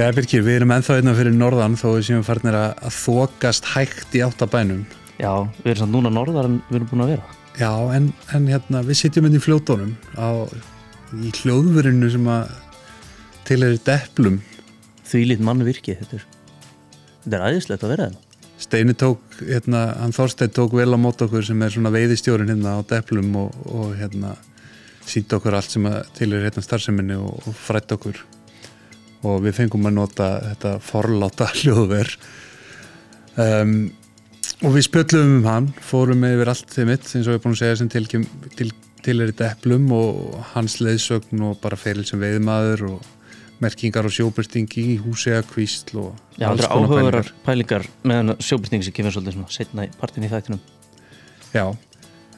Já, Birkir, við erum ennþá einna fyrir norðan þó við séum farnir að, þokast hægt í áttabænum. Já, við erum samt núna norðar en við erum búin að vera. Já, en, en hérna, við sitjum inn í fljótonum á, í hljóðverinu sem að til er deplum. Því lít mann virki, þetta er, þetta er æðislegt að vera það. Steini tók, hérna, hann Þorstein tók vel á mót okkur sem er svona veiðistjórin hérna á deplum og, og hérna sínt okkur allt sem að til er hérna starfseminni og, og frætt okkur og við fengum að nota þetta forláta hljóðver. Um, og við spjöllum um hann fórum yfir allt þið mitt eins og ég er búin að segja sem til, til, til er þetta eplum og hans leiðsögn og bara feril sem veiðmaður og merkingar og sjóbyrtingi í húsi að kvísl og Já, það er áhugaverar pælingar. með sjóbyrtingi sem kemur svolítið svona setna í partin í þættinum. Já,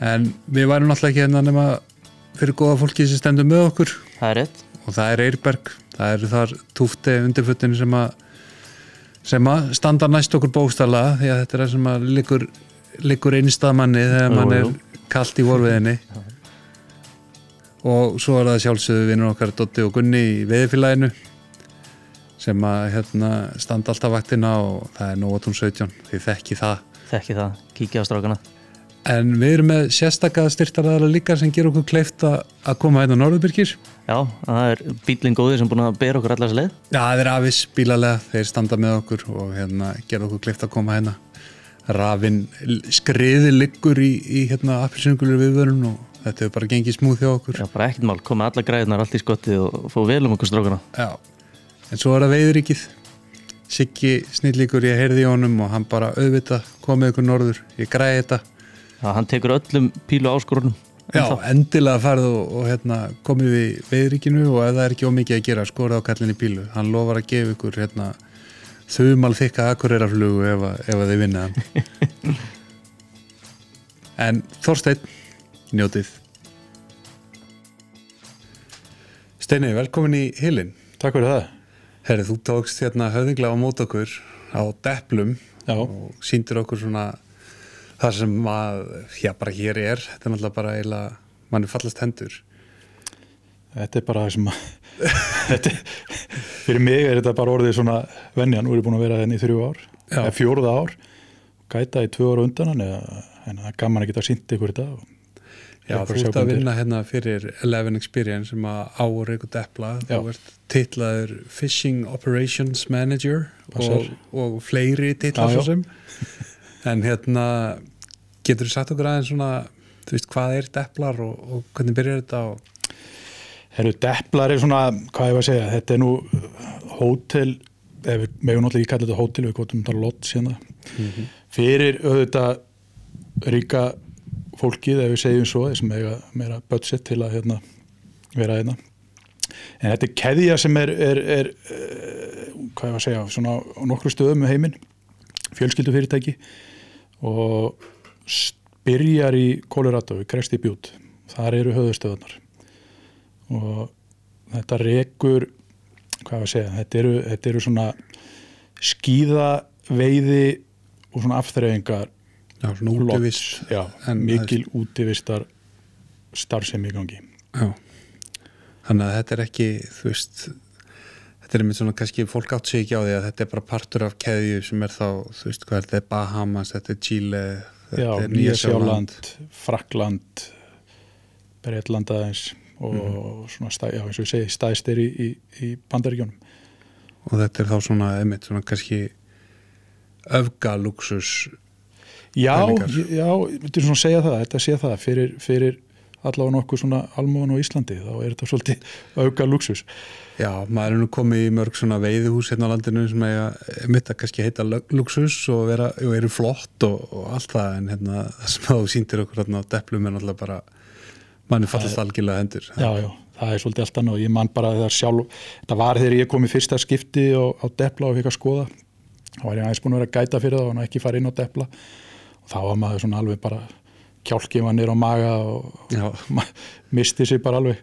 en við værum náttúrulega ekki hérna nema fyrir góða fólki sem stendur með okkur. Það er rétt. Og það er Eirberg, það eru þar túfti undirfuttin sem að sem að standa næst okkur bókstala því að þetta er það sem að liggur, liggur einstaðmanni þegar mann er kallt í vorfiðinni og svo er það sjálfsögðu vinnur okkar Dotti og Gunni í veðifélaginu sem að hérna, standa alltaf vaktina og það er nógatún 17 því þekki það. Þekki það, kíkja á strákana En við erum með sérstakka styrtaræðara líka sem ger okkur kleift að koma hérna á Norðurbyrkir Já, það er bílinn góði sem búin að bera okkur allar leið. Já, það er afis bílalega, þeir standa með okkur og hérna ger okkur kleift að koma hérna. Rafinn skriði liggur í, í hérna appilsungulur viðvörun og þetta hefur bara gengið smúð hjá okkur. Já, bara ekkert mál, koma allar græðunar allt í skotti og fá vel um okkur strákana. Já, en svo er það veiðuríkið Siggi snillíkur, ég heyrði í honum og hann bara auðvita komið ykkur norður, ég græði þetta Já, hann tekur öllum pílu áskorunum Já, endilega farið og, og hérna, komið við veiðuríkinu og ef það er ekki ómikið að gera, skorið á kallinni pílu. Hann lofar að gefa ykkur hérna, þumal þykka akkureyraflugu ef, ef að þið vinna En Þorstein njótið. Steini, velkomin í Hilin Takk fyrir það. Herri, þú tókst hérna höfðinglega á mót okkur á deplum Já. og síndir okkur svona það sem að, já bara hér er þetta er náttúrulega bara eiginlega mann er fallast hendur. Þetta er bara það sem að þetta, fyrir mig er þetta bara orðið svona venjan, nú er ég búin að vera henni í þrjú ár eða fjórða ár gæta í tvö ára undan en það gaman að geta sínt ykkur þetta og Já, þú ert að vinna hérna fyrir Eleven Experience sem að áur eitthvað depla. Þú ert titlaður Fishing Operations Manager og, og fleiri titla svo sem. En hérna getur þú sagt okkur aðeins svona þú veist hvað er deplar og, og hvernig byrjar þetta og Herru, Depplar er svona, hvað ég var að segja, þetta er nú hótel, ef við meðum náttúrulega ekki kalla þetta hótel, við kvotum þetta lodge hérna, fyrir auðvitað ríka fólkið, ef við segjum svo, þessum meira, meira budget til að hérna, vera hérna. En þetta er keðja sem er, er, er uh, hvað ég var að segja, svona á nokkru stöðum með heiminn, fjölskyldufyrirtæki. Og byrjar í Colorado, í Cresti Butte, þar eru höfðustöðunar og þetta rekur hvað var að segja, þetta eru, þetta eru svona skíðaveiði og svona afþreyingar já, svona útivist já, mikil útivistar starfsemi í gangi. Já, þannig að þetta er ekki, þú veist, þetta er einmitt svona kannski fólk átt sig ekki á því að þetta er bara partur af keðju sem er þá, þú veist, hvað er þetta, Bahamas, þetta er Chile, þetta já, er Nýja Sjáland, Frakland Breitland aðeins og Mhm. svona, stæ, já, eins og ég segi, stæðstir í, í, í bandaríkjónum og þetta er þá svona, einmitt, svona kannski öfgaluxus, Já, já, ég myndi svona segja það, þetta sé það fyrir, fyrir allavega nokkuð svona almóðan á Íslandi, þá er þetta svolítið auka luxus. já, maður er nú komið í mörg svona veiðihús hérna á landinu sem eiga, einmitt að kannski heita lu- luxus og, vera, eru flott og, og allt það, en hérna, það sem þú sýndir okkur hérna á deplum er náttúrulega bara, mann er fallast algjörlega hendur. Já, já, það er svolítið allt annað og ég man bara þegar sjálf, þetta var þegar ég kom í fyrsta skipti á, á Depla og fikk að skoða, þá var ég aðeins búin að vera gæta fyrir það og ekki fara inn á Depla og þá var maður svona alveg bara kjálkið var nýr á maga og Já. ma- misti sig bara alveg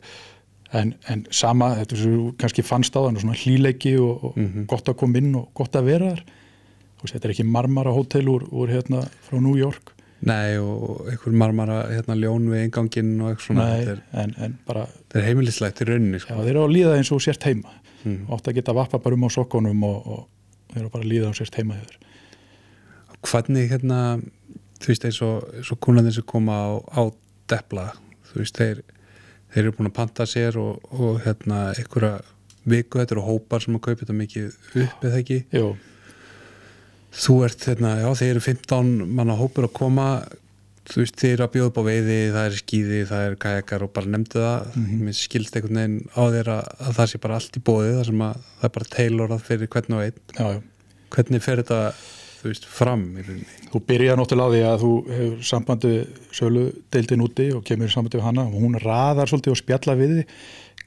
en, en sama, þetta er svo kannski fannst á þannig svona hlíleiki og, og Mhm. gott að koma inn og gott að vera þar veist, þetta er ekki marmara hótel úr, úr hérna frá New York Nei, og einhver marmara hérna ljón við einganginn og eitthvað svona, Nei, er, en, en bara þetta er heimilislegt í rauninni, já, sko. þeir eru að líða eins og sért heima mm. ofta geta vappa bara um á sokkonum og, og þeir eru bara að líða á sérst heima þeir Hvernig hérna þú veist eins og, og kúnarnir sem koma á, á depla þú veist þeir, þeir eru búin að panta sér og, og hérna einhverja viku þetta eru hópar sem að kaupa þetta mikið upp eða ekki? Jú, þú ert hérna, já þeir eru 15 manna hópur að koma þú veist þeir eru að bjóða upp á veiði, það er skýði það er kajakar og bara nefndu það. Mm -hmm. mér skilst einhvern veginn á þeirra að það sé bara allt í bóði þar sem að það er bara tailorað fyrir hvern og einn. Já, já. Hvernig fer þetta þú veist fram í rauninni? Þú byrjar náttúrulega á því að þú hefur sambandi sölu deildin úti og kemur í sambandi við hana og hún raðar svolítið og spjalla við þig.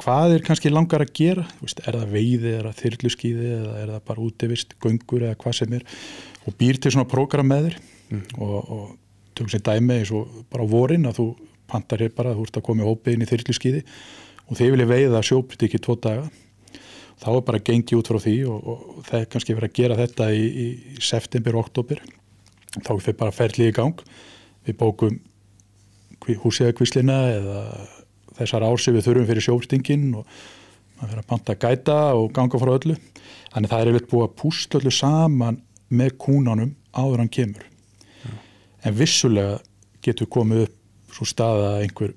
Hvað er kannski langar að gera? Veist, er það veiði, er það þyrluskýði eða er það bara útivist, göngur eða hvað sem er? Og býr til svona prógram með þér mm. og, og tökum sér dæmi eins og bara á vorin að þú pantar hér bara, þú ert að koma í hópið inn í þyrluskýði og þið vilja veiða sjóprit ekki tvo daga þá er bara gengið út frá því og, og það er kannski verið að gera þetta í, í september og oktober þá fyrir bara ferlið í gang. Við bókum húsíðakvíslina eða þessar ár sem við þurfum fyrir sjófstingin og maður fyrir að panta að gæta og ganga frá öllu. Þannig það er yfir búið að púst öllu saman með kúnanum áður hann kemur. Ja. en vissulega getur komið upp svo stað að einhver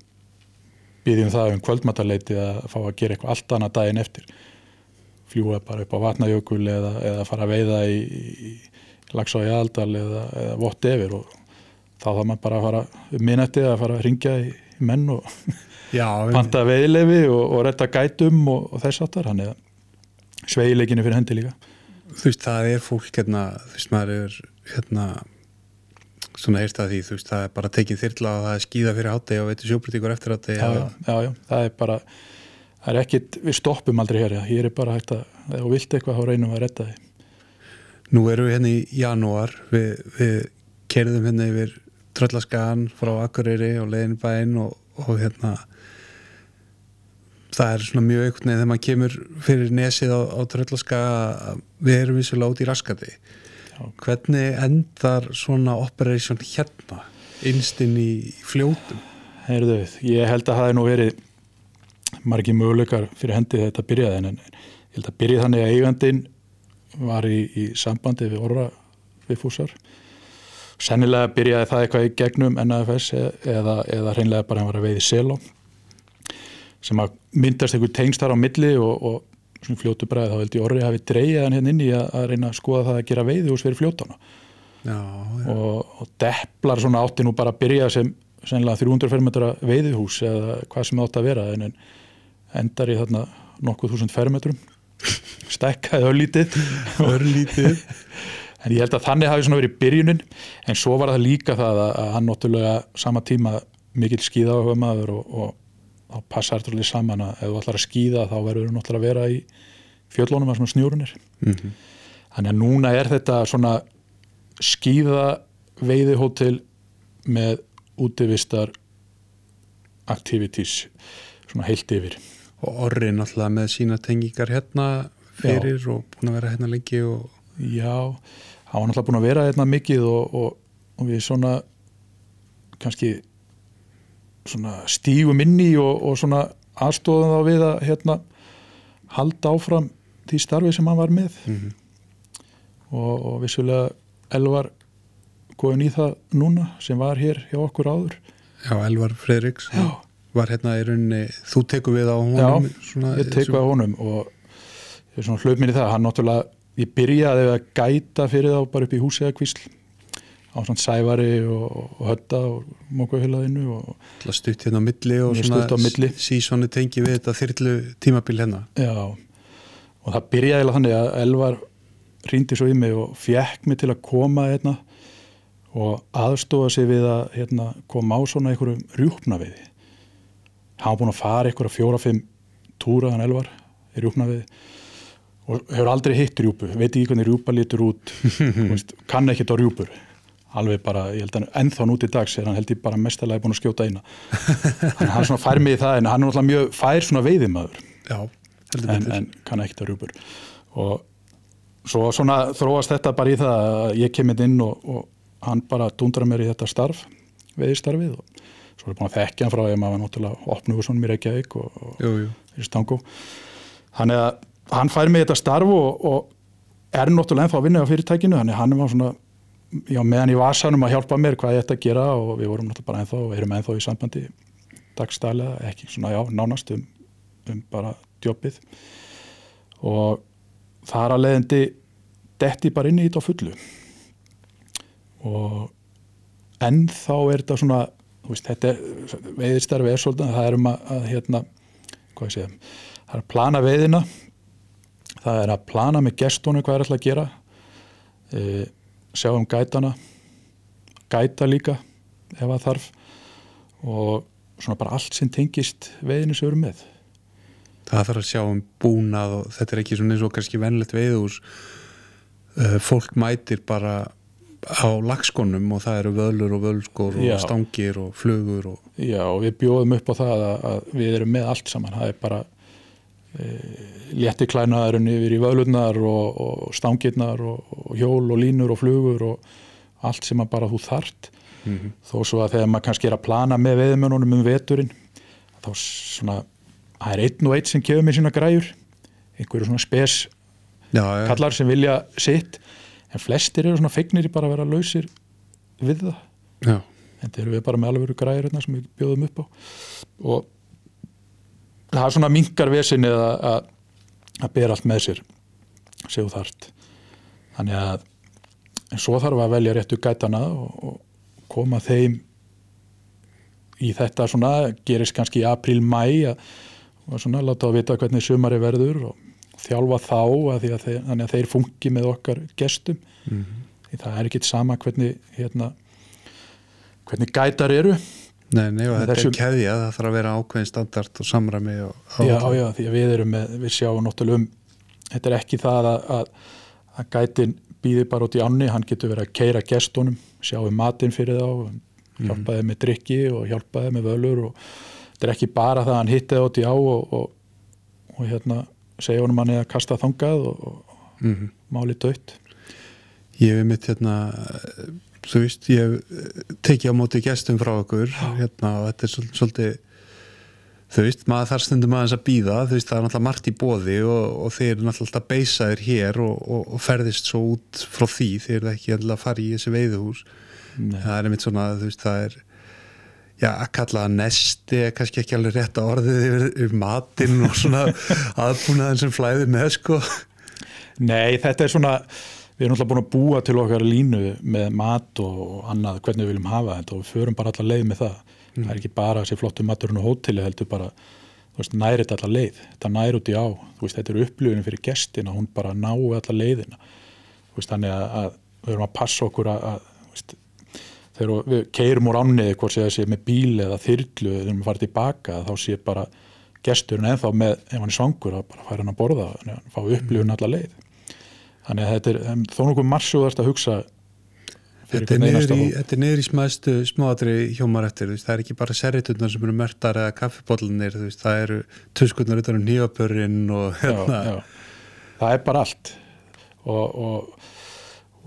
býðjum það um kvöldmatarleiti að fá að gera eitthvað allt annað daginn eftir fljúa bara upp á vatnajökul eða, eða fara að veiða í, í lags á jaldal eða, eða whatever og þá þá maður bara að fara um minnetti að fara að ringja í, menn og panta veiðlefi og, og retta gætum og, og þess aftar hann er sveileginu fyrir hendi líka. Þú veist það er fólk hérna þú veist maður er hérna svona heyrst að því þú veist það er bara tekið þyrla og það er skýða fyrir hátti og veitur sjóbrítíkur eftir já, já, já, já, það er bara það er ekkit, við stoppum aldrei hér hér er bara hægt að, ef þú vilt eitthvað þá reynum við að retta því Nú erum við hérna í janúar við, við kerðum hérna yfir Tröllaskan frá Akureyri og Leginbæinn og, og hérna það er svona mjög einhvern veginn þegar maður kemur fyrir nesið á, á Tröllaska við erum vissulega út í raskati Já. hvernig endar svona operation hérna innstinn í fljótum? Heyrðu, ég held að það er nú verið margi möguleikar fyrir hendi þetta byrjaði en ég held að byrjaði þannig að eigandin var í, í sambandi við orra við fúsar. Sennilega byrjaði það eitthvað í gegnum NAFS eða, eða hreinlega bara hann var að veiði selá sem að myndast einhver tengst þar á milli og, og svona fljótu bræði þá held ég orri hafi dreyjað hann hérna inn í að, að reyna að skoða það að gera veiði úr sverju fljótana. Já, já. Og, og depplar svona átti nú bara að byrja sem sennilega 300 fermetra veiðihús eða hvað sem átti að vera en endar í þarna nokkuð þúsund fermetrum. Stekkaði örlítið. Örlítið. En ég held að þannig hafi svona verið byrjunin. En svo var það líka það að, að hann náttúrulega sama tíma mikil skíða á maður og, þá passar þetta alveg saman að ef þú ætlar að skýða þá verður þú náttúrulega að vera í fjöllónum að svona snjúrunir mm -hmm. þannig að núna er þetta svona skýða veiðihótel með útivistar activities svona heilt yfir og orri náttúrulega með sína tengingar hérna fyrir Já. og búin að vera hérna lengi og... Já, hann var náttúrulega búin að vera hérna mikið og, og, og við svona kannski stígum inn í og, og aðstofum þá við að hérna, halda áfram því starfi sem hann var með mm -hmm. og, og vissulega Elvar góðin í það núna sem var hér hjá okkur áður Já, Elvar Fredriks var hérna í rauninni, þú teku við á honum Já, svona, ég teku við á honum og er mér í það, hann náttúrulega ég byrjaði að gæta fyrir þá bara upp í húsið að kvísl á svona sævari og, og hötta og mókahulaðinu stutt hérna á milli og svona sísónu tengi við þetta þyrlu tímabil hérna. Já og það byrjaði þannig að Elvar rýndi svo í mig og fjekk mig til að koma hérna og aðstofa sig við að hérna, koma á svona einhverjum rjúpna við hann var búin að fara einhverja fjóra-fimm túra hann Elvar í rjúpna við og hefur aldrei hitt rjúpu, veit ekki hvernig rjúpa lítur út. Kann ekkert á rjúpur alveg bara, ég held að ennþá núti í dags er hann held ég bara mestalega búin að skjóta eina. Að hann svona fær mig í það en hann er náttúrulega mjög fær svona veiðimaður. Já, en, en kann ekki það rúpur og svo svona þróast þetta bara í það að ég kemur inn og, og hann bara dundra mér í þetta starf veiðstarfið og svo er búin að þekkja hann frá að maður náttúrulega opnuðu svona mér ekki að ykk og, og jú, jú. þannig að hann fær mig þetta starf og, og er náttúrulega ennþá að vinna á fyrirtækinu þannig hann var svona já, meðan í vasanum að hjálpa mér hvað ég ætti að gera og við vorum náttúrulega bara ennþá og erum ennþá í sambandi dagstælega, ekki svona já, nánast um, um bara djópið og þar að leiðandi detti bara inn í þetta á fullu. Og ennþá er þetta svona veist, þetta veiðistarfi er svolítið það er um að, að hérna hvað ég segja, það er að plana veiðina það er að plana með gestunum hvað er alltaf að gera e, sjá um gætana gæta líka ef það þarf og svona bara allt sem tengist veiðinu sem eru með. Það þarf að sjá um búnað og þetta er ekki svona eins og kannski vennlegt veiðús uh, fólk mætir bara á lagskonum og það eru völlur og völlskor og Já. stangir og flugur og Já, og við bjóðum upp á það að, að við erum með allt saman, það er bara e, létti klænaðurinn yfir í vöðlurnar og, og stangirnar og, og hjól og línur og flugur og allt sem að bara þú þart. Mhm. þó svo að þegar maður kannski er að plana með veðmönunum um veturinn þá svona, það er einn og einn sem kefur mér sína græjur. Einhverju svona spes já, já, kallar sem vilja sitt en flestir eru svona feignir í bara að vera lausir við það. Já. en þetta eru við bara með alveg græður hérna sem við bjóðum upp á. Og það er svona minkar vesinni að, að, að bera allt með sér séu þart þannig að en svo þarf að velja réttu gætana og, og koma þeim í þetta svona gerist kannski í april, mæ að, og svona láta að vita hvernig sumari verður og þjálfa þá að að þeir, þannig að þeir fungi með okkar gestum. Mhm. því það er ekkit sama hvernig hérna hvernig gætar eru. Nei, nei, og þetta er keðja, það þarf að vera ákveðin standart og samræmi og, já, já, því að við erum með, við sjáum náttúrulega um, þetta er ekki það að, að, að gætin býði bara út í ánni, hann getur verið að keira gestunum, sjáum matinn fyrir þá, hjálpaði með drikki og hjálpaði með völur og þetta er ekki bara það að hann hitti það út í á og, og, og hérna segja honum hann eða kasta þangað og, og Mhm. máli dött. Ég hef mitt hérna þú veist, ég hef eh, tekið á móti gestum frá okkur hérna og þetta er svol- svolítið þú veist, maður þarf stundum aðeins að býða þú veist, það er náttúrulega margt í bóði og, og þeir eru náttúrulega alltaf beisaðir hér og, og, og ferðist svo út frá því þeir eru ekki alltaf að fara í þessi veiðuhús Nei. það er einmitt svona, þú veist, það er já, að kalla það nesti er kannski ekki alveg rétt að orðið yfir, yfir matinn og svona aðbúnaðin sem flæðir með, sko. Nei, þetta er svona við erum alltaf búin að búa til okkar línu með mat og annað hvernig við viljum hafa þetta og við förum bara allar leið með það. Það er ekki bara þessi flottu maturinn og hóteli heldur bara, þú veist, næri þetta allar leið. Þetta næri út í á, þú veist, þetta er upplifinu fyrir gestina, hún bara ná allar leiðina. Þú veist, þannig að, að við erum að passa okkur að, að veist, þegar við keirum úr ánniði hvort sé það sé með bíl eða þyrlu þegar við farum tilbaka þá sé bara gesturinn ennþá með, ef hann er svangur að bara færa hann að borða, að hann fá upplifun allar leið. Þannig að þetta er um, þó nokkuð marsjóðast að hugsa Þetta er, niður í, hóp. þetta niður í smæðstu smáatri hjómar eftir, veist, það er ekki bara serriturnar sem eru mertar eða veist, það eru tuskurnar utan um nýjapörinn og hérna, það er bara allt. Og, og,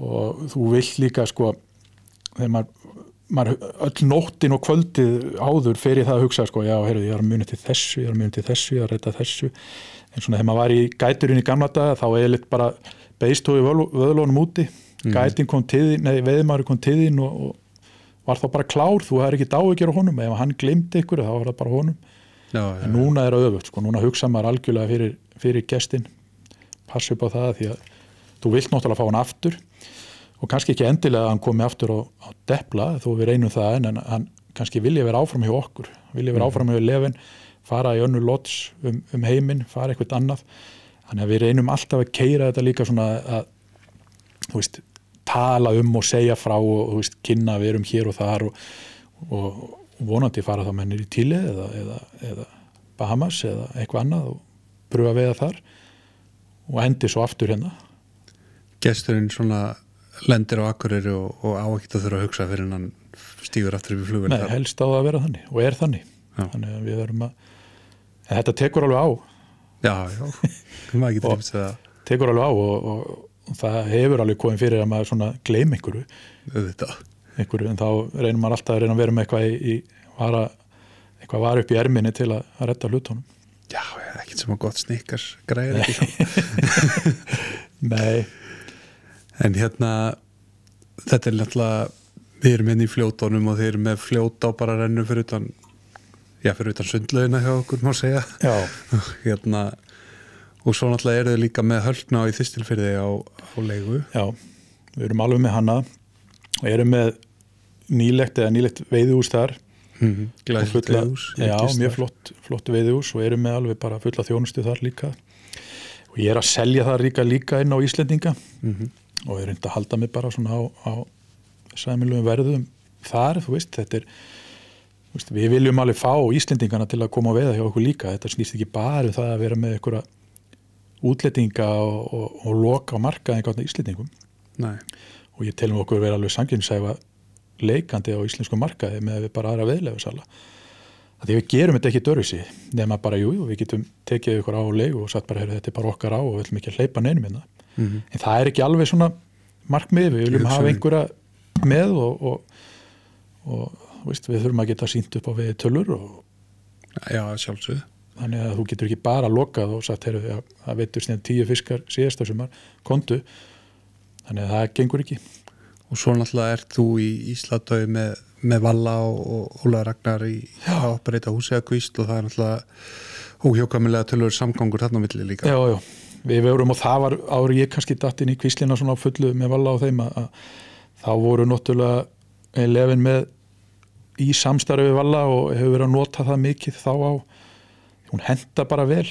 og þú vill líka sko þegar maður, maður öll nóttin og kvöldið áður fer ég það að hugsa sko, já, heyrðu, ég er að muni til þessu ég er að muni til þessu, ég er að reyta þessu. En svona þegar maður var í gæturinn í gamla daga þá er litt bara beðstói vöðlónum úti. Gætin kom þín, nei, veðmaður kom þín og, og var þá bara klár, þú er ekki dávíkjör á honum, ef hann glimti ykkur þá var það bara honum. Já, en núna er það öfugt, sko, núna hugsa maður algjörlega fyrir, fyrir gestin. Passa upp á það því að þú vilt náttúrulega fá hann aftur og kannski ekki endilega að hann komi aftur á, á depla þó við reynum það en, en hann kannski vilja vera áfram hjá okkur vilja vera áfram hjá lefin fara í önnu lots um, um heiminn fara eitthvað annað. Þannig að við reynum alltaf að keira þetta líka svona að þú veist, tala um og segja frá og þú veist, kynna að við erum hér og þar og, og, vonandi fara þá mennir í Tíli eða, eða, eða Bahamas eða eitthvað annað og pröfa veiða þar. Og endi svo aftur hérna. Gesturinn svona lendir á akkuriri og, og á ekkert að þurfa að hugsa fyrir hann stígur aftur yfir flugvel Nei, helst á að vera þannig og er þannig. Já. þannig að við verum að en þetta tekur alveg á. Já, já, maður getur reynt að tekur alveg á og, og, og það hefur alveg komið fyrir að maður svona gleym einhverju, auðvitað. Einhverju en þá reynir maður alltaf að reyna að vera með eitthvað í, í vara, eitthvað var upp í erminni til að, að redda hlutunum. Já, ekkert sem að gott snikkars græðir ekki Nei, En hérna þetta er náttúrulega við erum hérna í fljótónum og þeir eru með fljót á bara rennu fyrir utan já, fyrir utan sundlaugina hjá okkur má segja. Já, hérna og svo náttúrulega eru þau líka með höllna í þistilfyrði á, á leigu. Já við erum alveg með hana. Og erum með nýlegt eða nýlegt veiðihús þar. Mm -hmm. Fulla- leiðhús, Já, mjög flott, flott veiðihús og erum með alveg bara fulla þjónustu þar líka. Og ég er að selja það líka líka inn á Íslendinga. Mhm. Og ég er reynd að halda mig bara svona á, á sæmiljum verðum þar, þú veist, þetta er veist, við viljum alveg fá Íslendingana til að koma að veiða hjá okkur líka, þetta snýst ekki bara um það að vera með einhverja útlettinga og, og, og loka á markaði einhvern Íslendingum. Nei, og ég telum okkur vera alveg sanginsæfa leikandi á íslensku markaði með við bara aðra veðlefusala því við gerum þetta ekki dörfisi nema bara jú, jú, við getum tekið ykkur á leigu og satt bara, þetta er bara okkar á og við viljum ekki hleypa neinum hérna Mhm. en það er ekki alveg svona markmið við viljum hafa Hugsunin. einhverja með og, og, og veist, við þurfum að geta sínt upp á við tölur og já, sjálfsögðu. Þannig að þú getur ekki bara lokað og sagt, heyrðu, já, það veitur snið tíu fiskar síðasta sumar, kontu þannig að það gengur ekki. Og svo náttúrulega ert þú í Ísladau með, með Valla og, Óla Ragnar í að operita húsi að kvísl og það er náttúrulega óhjókamilega tölur samgangur þarna á milli líka. Já, já, við verum og það var ári ég kannski datt inn í kvíslina svona á fullu með valla á þeim að, að þá voru náttúrulega lefin með í samstarfi við valla og hefur verið að nota það mikið þá á hún henda bara vel.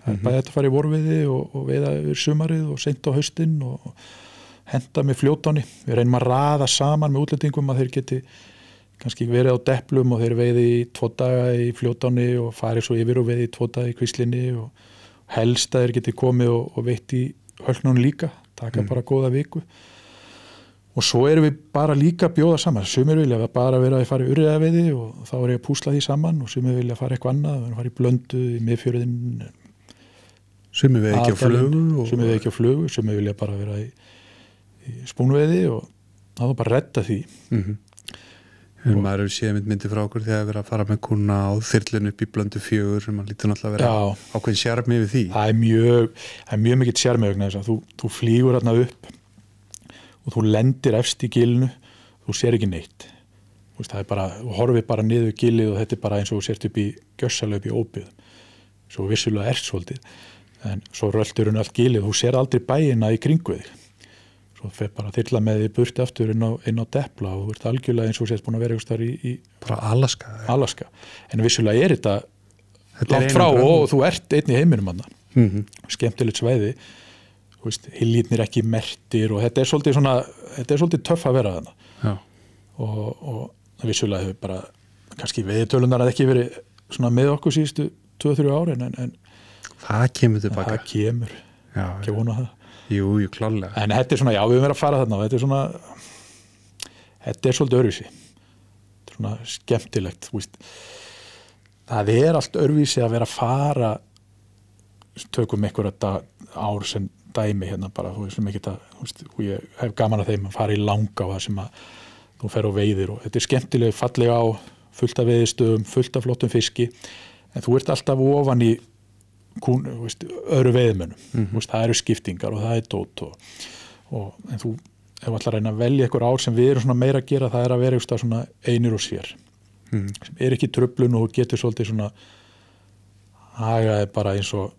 Það er bæði þetta að fara í vorviði og, og veiða yfir sumarið og seint á haustinn og, og henda með fljótáni við reynum að raða saman með útlendingum að þeir geti kannski verið á deplum og þeir veiði í tvo daga í fljótáni og farið svo yfir og veiði í tvo daga í kvíslinni og helst að þeir geti komið og, og veitt í höllnún líka, taka bara góða viku. Og svo erum við bara líka bjóða saman, sumir vilja bara vera að fara í urriða veiði og þá er ég að púsla því saman og sumir vilja fara eitthvað annað, við erum að fara í blöndu í miðfjörðin, Sumi við ekki á flugu og, sumir við ekki á flugu sumir vilja bara vera í, í spúnveiði og þá bara redda því. Mm -hmm. En maður hefur séð mynd myndi frá okkur þegar við erum að fara með kuna á þyrlun upp í blöndu fjögur sem maður lítur náttúrulega að vera Já. ákveðin sjarmi við því. Það er mjög, það er mjög mikill sérmi vegna þess að þú, þú flýgur hérna upp og þú lendir efst í gilinu þú sér ekki neitt. Þú veist, það er bara, þú horfir bara niður gilið og þetta er bara eins og þú sért upp í gjössalega upp í óbyðum svo vissulega ert svolítið en svo röldur hún allt gilið þú sér aldrei bæina í kringu þig svo fer bara að þyrla með því burti aftur inn á, inn á depla og þú ert algjörlega eins og þú sért búin að vera einhvers þar í, í bara Alaska Alaska. En vissulega er þetta Þetta er langt frá einangrun. og þú ert einn í heiminum hann mm -hmm. skemmtilegt svæði. Þú veist, hiljirnir ekki mertir og þetta er svolítið svona þetta er svolítið töff að vera þarna. Já, og, og vissulega hefur bara kannski veiðtölunar að ekki verið svona með okkur síðustu 2-3 árin en, en það kemur tilbaka það kemur, Já, ekki vona það jú, jú, klálega en þetta er svona, já við höfum verið að fara þarna og þetta er svona þetta er svolítið örvísi þetta er svona skemmtilegt veist. það er allt örvísi að vera að fara tökum dag, ár sem dæmi hérna bara, þú veist, sem ekki og ég hef gaman að þeim að fara í langa á það sem að þú fer á veiðir og þetta er skemmtileg, fallega á fullt af veiðistöðum, fullt af flottum fiski en þú ert alltaf ofan í kún, veist, öðru veiðmönnum mm veist, það eru skiptingar og það er dót og, og en þú ef þú ætlar að reyna að velja einhver ár sem við erum meira að gera það er að vera einhverstað svona einir og sér. Mm. sem er ekki tröflun og getur svolítið svona hagaði bara eins og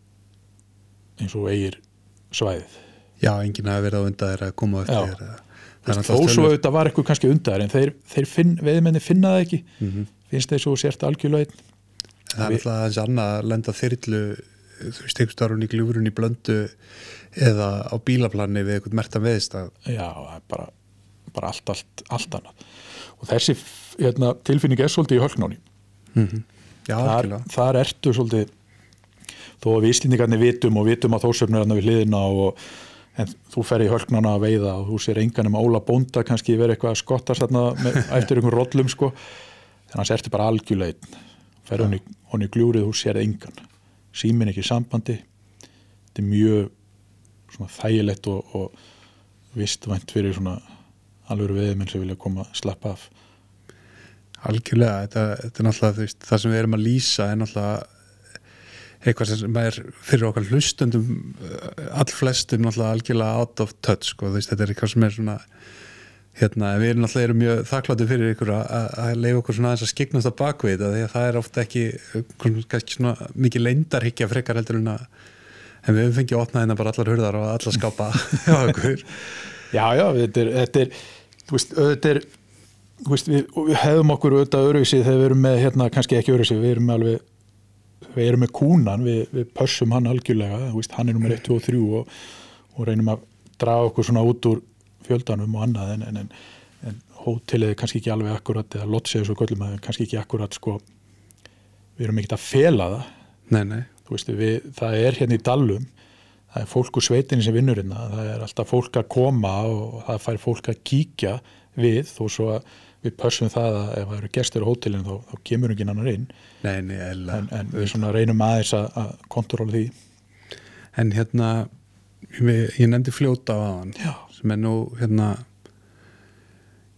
eins og eigir svæðið. Já, enginn hafi verið á þeirra að koma eftir þér þó svo auðvitað var eitthvað kannski undar en þeir, þeir finn, veiðmenni finna það ekki. Mhm. finnst þeir svo sért algjörlega einn. Það er alltaf aðeins annað að lenda þyrlu þú veist, einhvers starfun í gljúfurinn í blöndu eða á bílaplanni við einhvern mertan veðistag já, það er bara, bara allt, allt, allt annað. Og þessi hérna, tilfinning er svolítið í höllnáni Já, þar, þar ertu svolítið þó að við íslendingarnir vitum og vitum að þósöfnur er við hliðina og en þú fer í hölknana að veiða og þú sér engan um Óla Bónda kannski verið eitthvað að skottast eftir einhvern rollum sko. En hans ertu bara algjörlega einn. Fer í, hann í gljúrið þú sér engan símin ekki sambandi. Þetta er mjög þægilegt og, og vistvænt fyrir svona alveg veðmenn sem vilja koma að slappa af. Algjörlega, þetta, þetta er náttúrulega veist, það sem við erum að lýsa er náttúrulega eitthvað sem er fyrir okkar hlustundum uh, allflestum náttúrulega algjörlega out of touch sko, veist, þetta er eitthvað sem er svona hérna, við erum erum mjög þakkláttu fyrir ykkur að, leifa okkur svona aðeins að skiknast á bakvið að það er ofta ekki uh, kannski svona mikið leindarhyggja frekar heldur en að en við fengið að opna hérna bara allar hurðar og allar skápa. Hjá okkur Já, já, þetta er, þetta er þú veist, þetta er þú veist, við, við hefum okkur auðvitað öruvísi þegar við erum með, hérna, kannski ekki öruvísi við erum alveg, við erum með kúnan við, við pössum hann algjörlega þú veist, hann er nummer 1, 2 og 3 og, og reynum að draga okkur svona út úr fjöldanum og annað en, en, en, en hótelið er kannski ekki alveg akkurat eða lotsið svo göllum að kannski ekki akkurat sko, við erum ekkert að fela það. Nei, nei, þú veist, við, það er hérna í Dallum það er fólk úr sveitinni sem vinnur hérna það er alltaf fólk að koma og það fær fólk að kíkja við þó svo að við pössum það að ef það eru gestur á hótelinu þá, þá kemur ekki annar inn. Nei, en, en við reynum aðeins að, að kontróla því. En hérna, ég, nefndi fljóta á hann Já. sem er nú hérna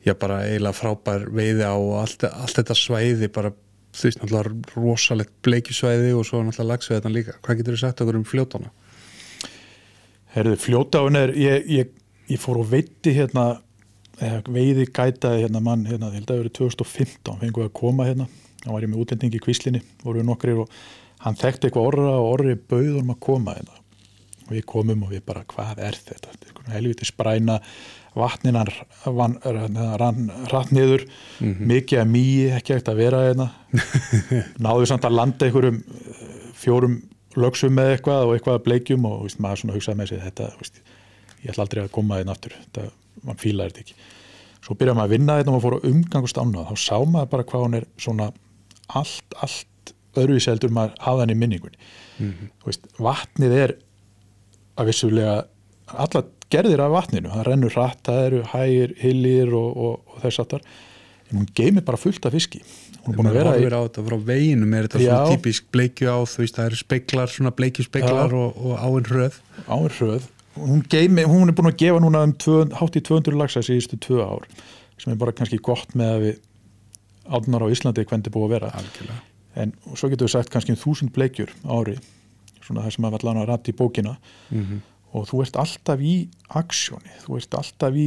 já bara eiginlega frábær veiði á allt, allt þetta svæði bara þú veist náttúrulega rosalegt bleikjusvæði og svo náttúrulega lagsvæðan líka. Hvað getur þú sagt okkur um fljótana? Herðu, fljótáin er ég, ég, ég fór og veitti hérna eða veiði gætaði hérna mann hérna, ég held að það verið 2015 fengið að koma hérna, hann var ég með útlendingi í kvíslinni voru við nokkrir og hann þekkti eitthvað orra og orri bauður um að koma hérna við komum og við bara hvað er þetta, helviti spræna vatninan rann, rann rætt niður. Mikið að mýi, ekki ekkert að vera hérna. Náðu samt að landa einhverjum eh, fjórum lögsum með eitthvað og eitthvað að bleikjum og víst, maður svona hugsaði með sig þetta, víst, ég ætla aldrei að koma hérna aftur. Þetta, mann fílaði þetta ekki. Svo byrjaði maður að vinna þetta og maður fór að umgangast ánað þá sá maður bara hvað hún er svona allt, allt öðruvísi heldur maður hafa henni í minningunni. Mm veist, vatnið er að vissulega alla gerðir af vatninu, það rennur hratt það eru hægir, hillir og, og, og þess aftar, en hún geymir bara fullt af fiski. Hún er búin að vera í þetta frá veginum er þetta Já. svona típisk bleikju á þú veist það eru speiklar, svona bleikju speiklar og, og áinn hröð. Áir hröð. Hún, geimi, hún er búin að gefa núna um hátt í 200 lagsa síðustu tvö ár sem er bara kannski gott með að við átnar á Íslandi hvernig búið að vera. Algjörlega. En svo getur við sagt kannski um þúsund bleikjur ári svona það sem að allan að rætti í bókina mm og þú ert alltaf í aksjóni, þú ert alltaf í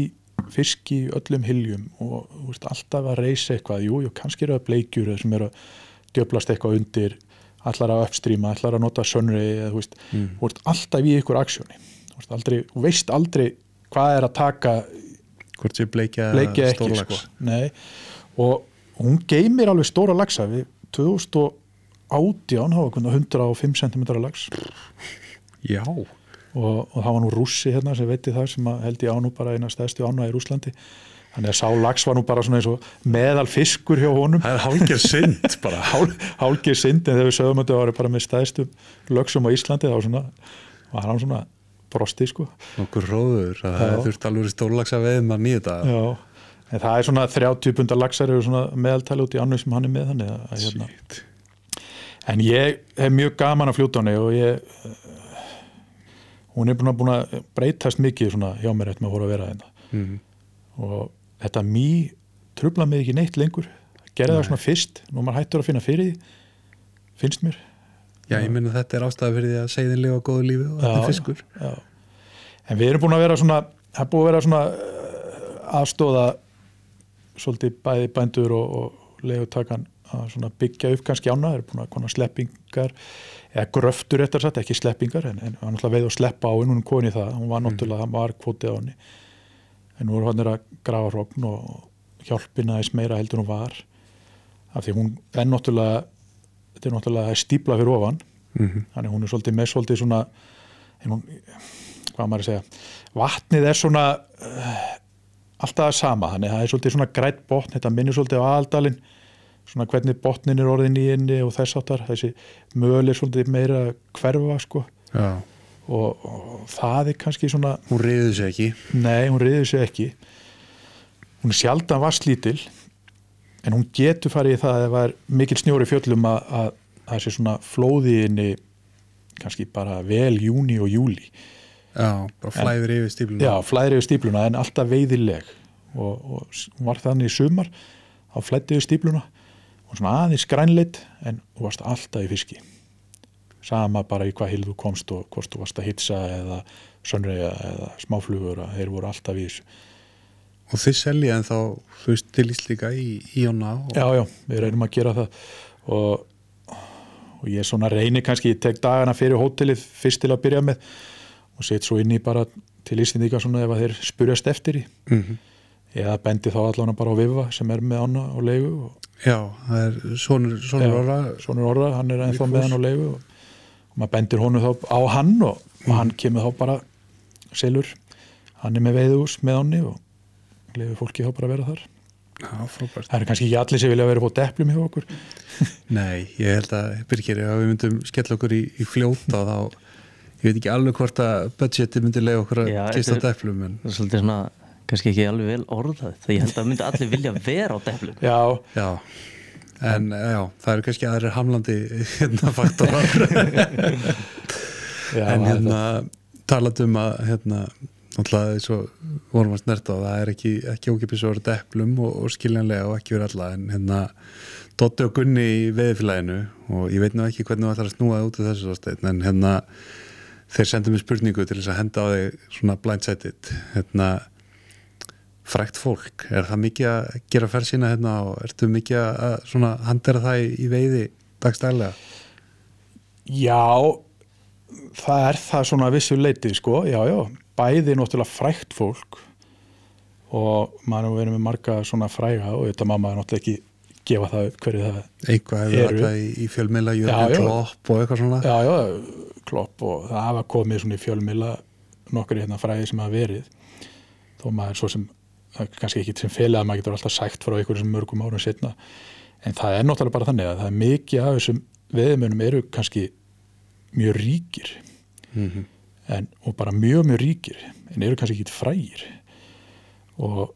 fiski öllum hyljum og þú ert alltaf að reysa eitthvað jú, jú, kannski eru það bleikjur sem eru að djöblast eitthvað undir allar að uppstríma, allar að nota sönri eða þú veist, Mm. þú ert alltaf í ykkur aksjóni þú veist aldrei, veist aldrei hvað er að taka hvort sé bleikja bleikja ekki stórlags sko. Nei. og hún geymir alveg stóra lagsa við 2018 hafa hvernig 105 cm lags já, og, og það var nú rússi hérna sem veitti það sem held ég á nú bara eina stæðstu ána í Rúslandi þannig að sá lags var nú bara svona eins og meðal fiskur hjá honum. Það er hálfgerð synd bara. Hál, hálgir sind en þegar við sögum að það var bara með stæðstu lögsum á Íslandi þá svona, var hann svona brosti sko. Nokkur róður að það þurft alveg stórlags að veið maður nýja þetta. Já. en það er svona 30 pundar lagsar eru svona meðaltali út í annu sem hann er með þannig að, hérna, Shit. En ég hef mjög gaman að fljóta henni og ég uh, hún er búin að, breytast mikið svona hjá mér eftir með að vera þetta Mhm. og þetta mý trubla mig ekki neitt lengur gerði Nei. það svona fyrst, nú maður hættur að finna fyrir finnst mér já, ég minna þetta er ástæða fyrir því að segðin lifa góðu lífi og þetta er fiskur Já. en við erum búin að vera svona það er búin að vera svona uh, aðstóða svolítið bæði bændur og, og legutakan að byggja upp kannski ána, það er búin að kona sleppingar eða gröftur eftir satt, ekki sleppingar en, en hann náttúrulega veið að sleppa á henni, hún í það hún var náttúrulega, það var kvotið á henni. En nú er hann að grafa hrókn og hjálpina þess meira heldur hún var af því hún er náttúrulega þetta er náttúrulega stípla fyrir ofan. Mm þannig hún er svolítið með svolítið svona hún, hvað maður að segja vatnið er svona uh, alltaf sama, þannig að það er svolítið svona grætt botn, þetta minnir svolítið á aðaldalinn svona hvernig botnin er orðin í inni og þess áttar, þessi möl er svolítið meira hverfa sko. Já, og, og það er kannski svona hún reyður sér ekki. Nei, hún reyður sig ekki. Hún er sjaldan vasslítil en hún getur farið í það að það var mikil snjóri fjöllum að, að, að þessi svona flóði inni kannski bara vel júni og júli já, bara flæður yfir stífluna. Já, flæri yfir stípluna en alltaf veiðileg. Og, og hún var þannig í sumar þá flætti yfir stípluna og svona aðeins grænleitt en þú varst alltaf í fiski. Sama bara í hvað hil þú komst og hvort þú varst að hitsa eða sönreiða eða smáflugur að þeir voru alltaf í þessu. Og þið selja en þá, þú veist, til Íslíka í Íona og... Já, já, við reynum að gera það. Og, og ég svona reynir kannski, ég tek dagana fyrir hótelið fyrst til að byrja með og set svo inn í bara til Íslindíka svona ef að þeir spurjast eftir í. Mm eða bendi þá allan bara á Viva sem er með ána á leigu og Já, það er sonur, sonur Já. orra. Svonur Orra, hann er ennþá með hann á leigu og, og maður bendir honum þá á hann og, og hann kemur þá bara selur, hann er með veiðús með honni og leiður fólki þá bara að vera þar Já, frábært. það eru kannski ekki allir sem vilja vera upp á deplum hjá okkur Nei, ég held að, Birgir, ef við myndum skella okkur í, í fljóta þá, ég veit ekki alveg hvort að budgeti myndi leiða okkur að kista deflum, en er svolítið svona, kannski ekki alveg vel orðað það ég held að myndi allir vilja vera á deflum já, já, en já, það eru kannski aðrir hamlandi hérna faktorar, en það- hérna talað um að, hérna, náttúrulega eins og vorum að snerta á, það er ekki, ekki ókipis að vera deplum og, og skiljanlega og ekki verið alla, en hérna Dotti og Gunni í veðiflæðinu og ég veit nú ekki hvernig þú ætlar að snúa það út af þessu ástæðin, en hérna þeir sendu mér spurningu til þess að henda á þig svona blindsided hérna frækt fólk, er það mikið að gera ferð sína hérna og ertu mikið að svona handera það í, í veiði dagstælega? Já, það er það svona vissu leiti, sko, já, já, bæði náttúrulega frækt fólk og maður er verið með marga svona fræga og þetta má maður náttúrulega ekki gefa það hverju það Eitthvað hefur Eru. alltaf í, í fjölmiðla Já, Jörgur. Klopp og eitthvað svona Já, já, klopp og það hafa komið svona í fjölmila nokkur hérna fræði sem hafa verið þó maður svo sem er kannski ekki sem félagi að maður getur alltaf sagt frá einhverjum mörgum árum setna en það er náttúrulega bara þannig að það er mikið af þessum veðumönum eru kannski mjög ríkir. Mhm. en, og bara mjög mjög ríkir en eru kannski ekki frægir. Og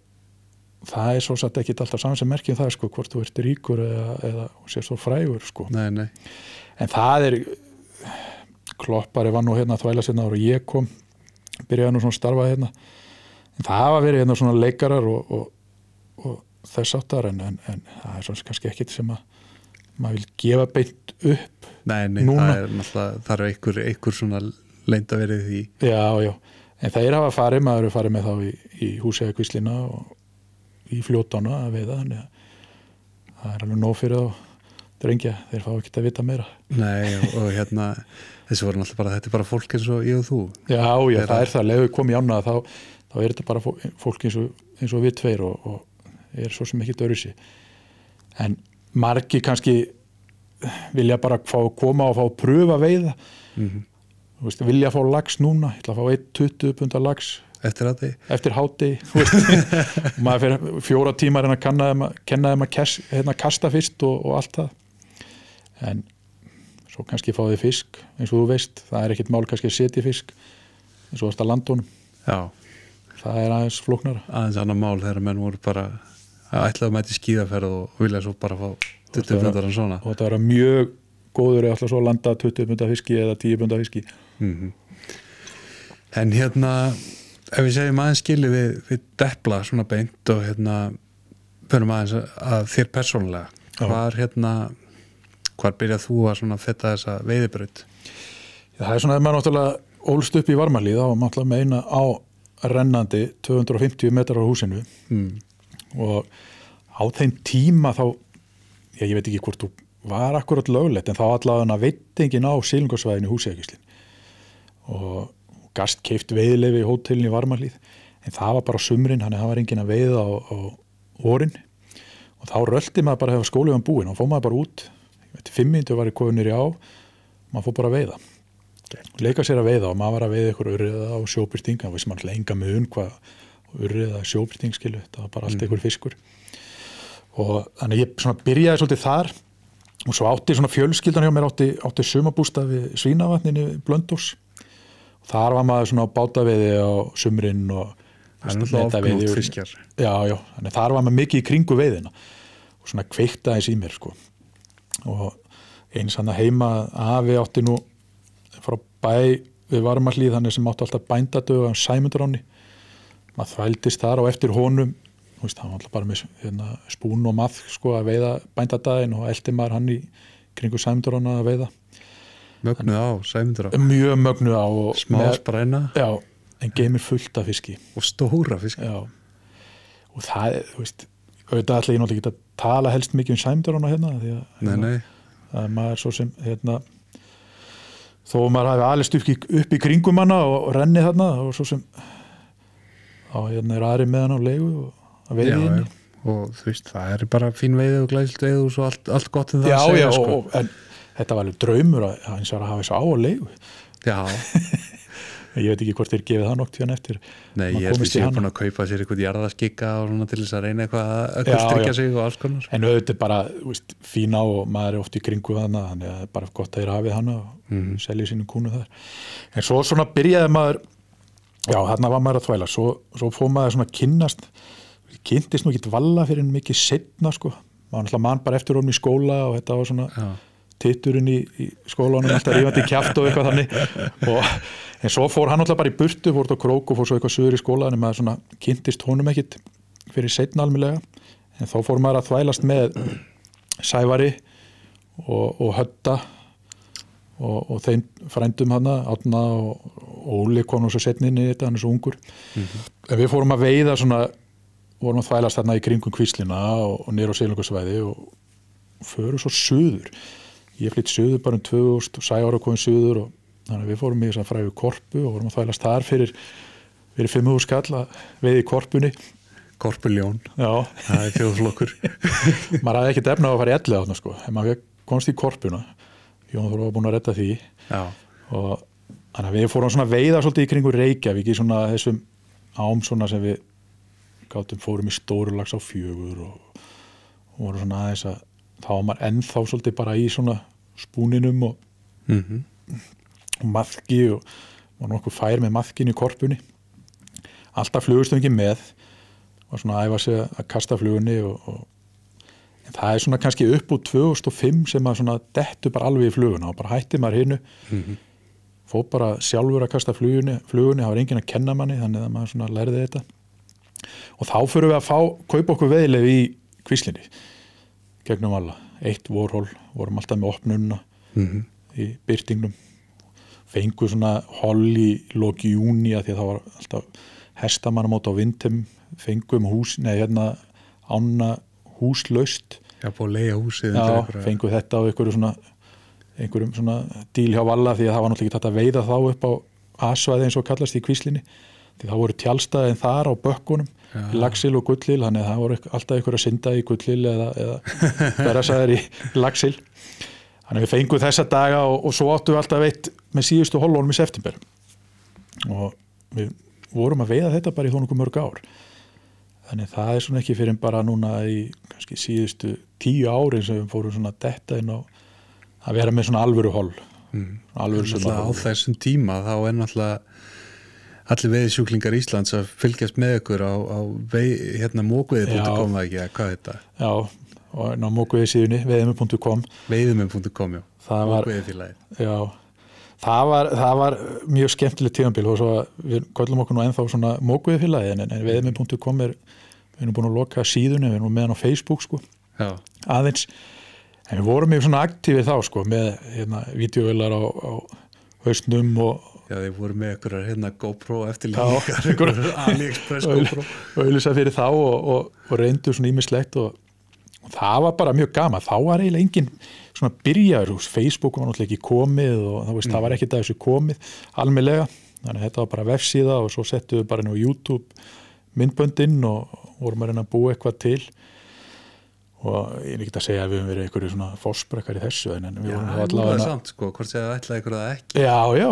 það er svo satt ekki alltaf saman sem merkjum það sko hvort þú ert ríkur eða, eða sér svo frægur sko. Nei, nei, en það er kloppari var nú hérna að þvæla sérna og ég kom byrjaði nú svona að starfa hérna það hafa verið hérna svona leikarar og, og, og þess áttar en, en, en það er svona kannski ekkit sem að maður vil gefa beint upp. Nei, nei það er náttúrulega, það er einhver, einhver svona leint að verið því. Já, já, en þeir hafa farið maður er farið með þá í, í húsega kvíslina og í fljótana að veiða þannig að það er alveg nóg fyrir þá drengja, þeir fá ekki að vita meira. Nei, og, og hérna þessi voru náttúrulega bara, þetta er bara fólk eins og ég og þú. Já, já, Þeirra- það er það, leðu komið ána þá, þá er þetta bara fó- fólk eins og, eins og við tveir og, og er svo sem ekki dörrusi en margi kannski vilja bara fá að koma og fá að pröfa veiða. Mm Þú veist, vilja fá lags núna, ég ætla að fá 1-20 pundar lags eftir að þið eftir háti og maður fyrir fjóra tímar en að að, kenna þeim að hérna, kasta fyrst og, og allt það. En svo kannski fá þið fisk eins og þú veist, það er ekkit mál kannski að setja fisk eins og þetta landunum Já, það er aðeins flóknara. Aðeins annar mál þegar menn voru bara að ætla að mæti skíðaferð og vilja svo bara fá 20 það var- fundar en svona. Og þetta er mjög góður eða alltaf svo að landa 20 punda fiski eða 10 punda fiski. Mm En hérna ef við segjum aðeins skilið við, við depla svona beint og hérna förum aðeins að þér persónulega. Já. hvar hérna hvar byrjað þú að svona fetta þessa veiðibraut? Það er svona að maður náttúrulega ólst upp í varmalíð þá var maður náttúrulega með eina á rennandi 250 metrar á húsinu. Mm. og á þeim tíma þá já, ég veit ekki hvort þú var akkurat löglegt en þá allavega veitingin á sílungarsvæðinu húsækislin og gast keift veiðlefi í hótelin í Varmalíð en það var bara sumrin, hann var engin að veiða á, á orin og þá röldi maður bara hefur skólið um búin og fóð maður bara út. Ég veit, fimm minntu var í kofunir í á. Maður fóð bara að veiða leika sér að veiða og maður var að veiða ykkur urriða og sjóbyrting, það vissi maður alltaf enga mun hvað urriða sjóbyrting skilu það var bara allt ykkur fiskur. Og þannig ég svona byrjaði svolítið þar og svo átti svona fjölskyldan hjá mér átti, átti sumabústa við svínavatninu Blöndós og þar var maður svona á bátaveiði á sumrin og netaveiði og- já, já, þannig þar var maður mikið í kringu veiðina og svona kveikta þess í mér sko. Og eins hann að heima afi átti nú frá bæ við varmalíð þannig sem átti alltaf bændadögu á Sæmunduráni maður þvældist þar og eftir honum þú veist, hann var alltaf bara með hérna, spún og maður sko að veiða bændadaginn og eldi maður hann í kringu Sæmundurána að veiða. Mögnuð á, sæmundur á mjög mögnu á smá spræna. Já, en geymir fullt af fiski. Og stóra fisk já. og það, er, þú veist auðvitað ætla ég náttúrulega ekki að tala helst mikið um sæmdurana hérna því að, nei, nei, að maður svo sem hérna þó maður hafi upp, í- upp í kringum hana og, renni þarna og svo sem á hérna er aðri með hana á leigu og að veiði henni. og þú veist, það er bara fín veiði og glæsilt veiði og svo allt, allt gott um það já, að segja já, sko. og, en þetta var alveg draumur að eins og að hafa þessu á að leigu. Já, ég veit ekki hvort þeir gefið það nokk tíðan eftir nei, Maður ég held að í sé hana. búin að kaupa sér eitthvað jarðaskikka og svona til þess að reyna eitthvað að já. sig og alls konar en auðvitað bara veist, fína og maður er oft í kringu þannig að það er bara gott að þeir hafið hana og Mhm. selja sínum kúnu þar en svo svona byrjaði maður já, þarna var maður að þvæla svo, svo fóð maður svona að kynnast kynntist nú ekki valla fyrir en mikið setna sko, maður náttúrulega mann bara eftir honum í skóla og þetta var svona já, titturinn í, í skólanum alltaf rífandi kjátt og eitthvað þannig. Og, en svo fór hann alltaf bara í burtu fór þetta krók og fór svo eitthvað sögur í skóla en maður svona kynntist honum ekkit fyrir setna almilega en þá fór maður að þvælast með Sævari og, og Hötta og, og þeim frændum hana Átna og, og Óli kom nú svo setni inn í þetta, hann er svo ungur. En við fórum að veiða svona vorum að þvælast þarna í kringum kvíslina og, og nýr á Seilungarsvæði og, og förum svo suður ég flytt suður bara um 2000 og og komið suður og þannig að við fórum í þess að fræðu korpu og vorum að þvælast þar fyrir fyrir 500 skall að veiði í korpunni. Korpuljón það er þjóðflokkur. Maður hafði ekkert efna á að fara í elli átna sko, en maður komst í korpuna. Jón Þór var búin að redda því. Já, og þannig að við fórum svona veiða svolítið í kringu Reykjavík í svona þessum ám svona sem við gátum fórum í stóru lags á fjögur og, og voru svona aðeins að þá var maður ennþá svolítið bara í svona spúninum og, mm og maðki og var nokkuð fær með maðkin í korpunni. Alltaf flugustum ekki með var svona að æfa sig að kasta flugunni og, og það er svona kannski upp úr 2005 sem maður svona dettu bara alveg í fluguna og bara hætti maður hinnu Mhm. fór bara sjálfur að kasta flugunni, flugunni það var enginn að kenna manni þannig að maður svona lærði þetta. Og þá fyrir við að fá kaupa okkur veðileg í kvíslinni gegnum alla, eitt vorhól vorum alltaf með opnunna Mhm. í byrtingnum. Fengu svona hol í loki júni að því að það var alltaf hestamannamót á vindum. Fengum hús, nei hérna ána húslaust. Já, búið að leiða húsið já, fengu þetta á einhverju svona einhverjum svona díl hjá valla því að það var náttúrulega ekki tætt að veiða þá upp á asvæði eins og kallast í kvíslinni því það voru tjálstaðin þar á bökkunum Já. lagsil og gullil, þannig að það voru alltaf einhver að synda í gullil eða, eða berasæðir í lagsil þannig að við fengum þessa daga og, og svo áttum við alltaf veitt með síðustu hollónum í september. Og við vorum að veiða þetta bara í þónungum mörg ár. Þannig að það er svona ekki fyrir bara núna í kannski síðustu tíu árin sem við fórum svona detta inn á að vera með svona alvöru holl Mm. alvöru Náttúrulega á þessum tíma þá er náttúrulega allir veiðsjúklingar Íslands að fylgjast með ykkur á, á vei, hérna mókveiði.com eða ekki, hvað er þetta? já, og ná mókuðið síðunni veðum.com Veiðumum.com, já, það var, mókveiðifélagið. já, það var það var mjög skemmtilegt tíðanbíl og svo við köllum okkur nú ennþá svona mókuðið félagi en, en veðum.com er við erum búin að loka síðunni, við erum með hann á Facebook sko, Já, aðeins. En við vorum mjög svona aktífið þá sko með hérna vídeovelar á, á hausnum og já, þið voru með ykkur hérna GoPro eftir Já, líka, einhverjar- AliExpress GoPro. auðvitað fyrir þá og, og, og reyndu svona ímislegt og, og það var bara mjög gama þá var eiginlega engin svona byrjaður Facebook var náttúrulega ekki komið og það, veist, það var ekkert að þessu komið almennlega þannig að þetta var bara vefsíða og svo settum við bara á YouTube myndböndinn og vorum að reyna að búa eitthvað til og ég er ekki að segja að við höfum verið einhverju svona fórsprekkar í þessu en en við vorum það allavega samt, sko, hvort segja það ætlaði ykkur að ekki. Já, já,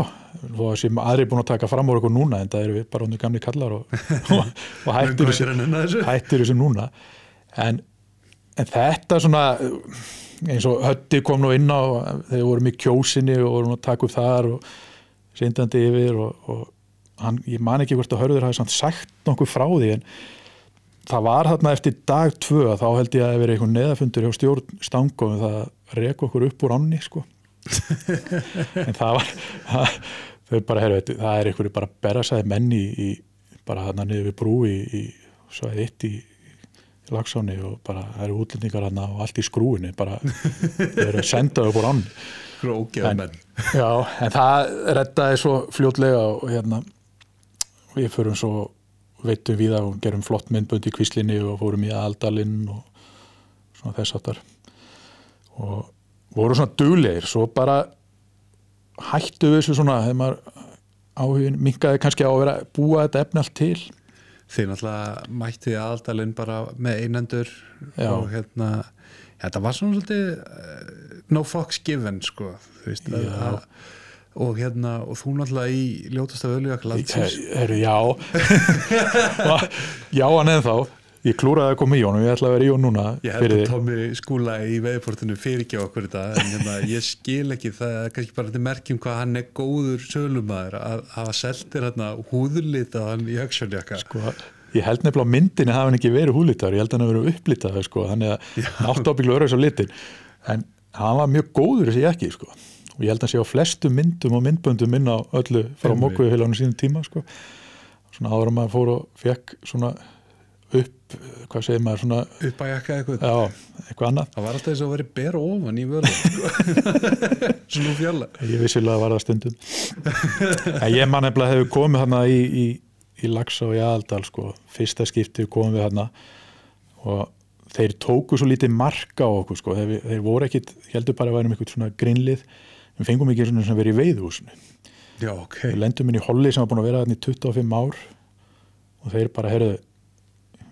og sem aðri er búin að taka fram úr okkur núna en það eru við bara hundur gamli kallar og, og, og hættir, þessu, núna. En, en þetta svona eins og Hötti kom nú inn á þegar vorum í kjósinni og vorum að taka upp þar og sindandi yfir og, og hann, ég man ekki hvort að hörður hafi samt sagt nokkuð frá því en það var þarna eftir dag tvö að þá held ég að það verið einhvern neðafundur hjá stjórn stangum það rek okkur upp úr ánni sko. En það var það, þau bara, heru, það er einhverju bara berasæði menni í, bara þarna niður við brú í, í svæði eitt í í lagsáni og bara það eru útlendingar hana og allt í skrúinu bara þau eru að senda upp úr ánni. Grókjaðu En- menn. Já, en það reddaði svo fljótlega og hérna við förum svo veitum við að gerum flott myndbönd í kvíslinni og fórum í aðaldalinn og svona þess áttar og voru svona duglegir svo bara hættu við þessu svona þegar maður áhugin minkaði kannski á að vera búa þetta efni allt til. Þeir náttúrulega mætti aðaldalinn bara með einendur Já. og hérna þetta var svona svolítið uh, no fucks given sko þú veist, að, og hérna og þú náttúrulega í ljótasta völujakk landsins Heru, já. Já hann eða þá. Ég klúraði að koma í honum, ég ætla að vera í honum núna Ég að þig. Tommi skúla í veðiportinu fyrir ekki okkur þetta en hérna, ég skil ekki það. Kannski bara til merkjum hvað hann er góður sölumæður að hafa seltir hérna húðlitaðan í höggsjálfjaka sko, ég held nefnilega á myndinni hafa hann ekki verið húlítar, ég held að hann hafa verið upplítað sko, þannig að ábygglu öru og ég held að sé á flestu myndum og myndböndum inn á öllu frá Einmitt. mókuðuheilanum sínum tíma sko. svona áður að maður fór og fekk svona upp, hvað segir maður svona, upp að jakka eitthvað já, eitthvað annað það var alltaf þess að vera ber ofan í völu svona fjalla ég vissilega var það stundum en ég man nefnilega hefur komið hana í, í, í Laxá í Aðaldal sko. fyrsta skipti komum við hana og þeir tóku svo lítið marka á okkur sko. þeir, þeir voru ekkit, heldur bara að værum eitthvað svona grinnlið, við fengum ekki svona sem verið í veiðhúsinu, já ok, við lendum inn í Holli sem var búin að vera þarna í 25 ár og þeir bara, heyrðu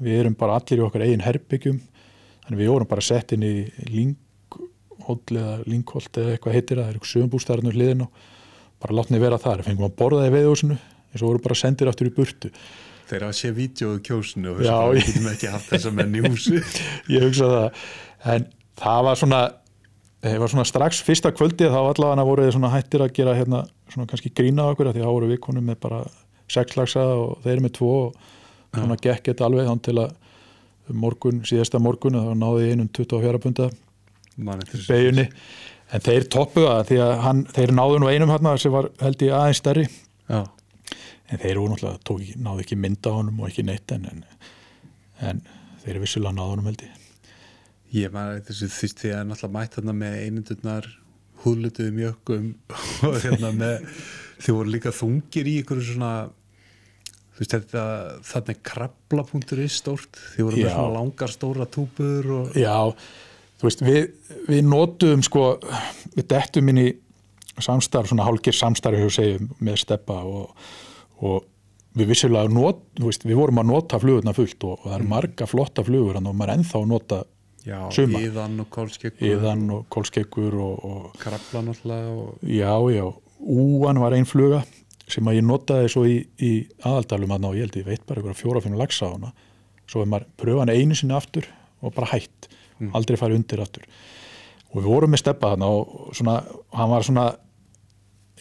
við erum bara allir í okkar eigin herbyggjum þannig við vorum bara sett inn í Lingholt eða Lingholt eða eitthvað heitir það, það er eitthvað sögumbústæðarnir hliðin og bara látni vera þar, fengum að borða í veiðhúsinu eins og voru bara sendir aftur í burtu. Þeir hafa sé vídjóðu kjósinu og þess að við getum ekki haft þessa menn í húsi. Ég hugsa það, en það var svona það var svona strax fyrsta kvöldið þá allavega voru þið svona hættir að gera hérna svona kannski grína okkur því að þá voru við konum með bara sexlagsa og þeir með tvo og svona gekk þetta alveg þann til að morgun, síðasta morgun þá náði ég einum 24 punda Man, þetta er- beginni en þeir toppuða það því að hann, þeir náðu nú einum hérna sem var held ég aðeins stærri. Já, en þeir voru náttúrulega, tók, náðu ekki mynda honum og ekki neitt en, en, en þeir eru vissulega náðu honum held ég ég maður þessu því því að náttúrulega mætt þarna með einundurnar húðlutuðum jökkum og hérna með þið voru líka þungir í ykkur svona þú veist þetta þannig krabla.is stórt þið voru með Já. svona langar stóra túpur og Já, þú veist, við, við notuðum sko, við dettum inn í samstarf, svona hálgir samstarf hefur segjum með steppa og, og við vissulega not, þú veist, við vorum að nota flugurna fullt og, og það eru marga flotta flugur og maður er ennþá að nota já, Suma. íðan og kólskeggur yðan og kólskeggur og, og krabla náttúrulega og já, já, úan var ein fluga sem að ég notaði svo í, í aðaldalum að ná, ég held ég veit bara ykkur fjóra-fimm lagsa á hana, svo er maður pröfa hann einu sinni aftur og bara hætt. Aldrei farið undir aftur. Og við vorum með steppa þarna og svona, hann var svona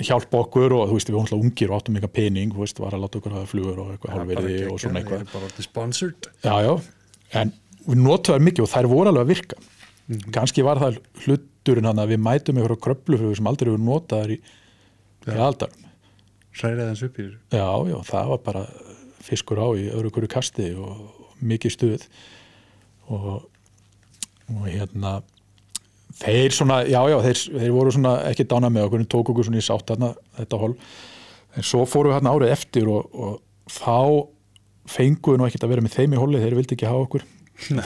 hjálpa okkur og þú veist, við alltaf ungir og áttum eitthvað pening, þú veist, var að láta okkur hafa flugur og eitthvað hálfverði og svona eitthvað. ég er bara orðið sponsored. Já, já, en við notuðum þær mikið og þær voru alveg að virka. Kannski var það hluturinn að við mætum ykkur á kröpluflugur sem aldrei hefur notað þær í, í aðaldalum hræðið hans upp í þessu. Já, já, það var bara fiskur á í öðru hverju kasti og mikið stuð. Og, og hérna þeir svona, já, já, þeir, þeir voru svona ekki dána með okkur, tók okkur svona í sátt þarna, þetta hol, en svo fórum við hérna árið eftir og, og þá fengum við nú ekkert að vera með þeim í holi, þeir vildi ekki hafa okkur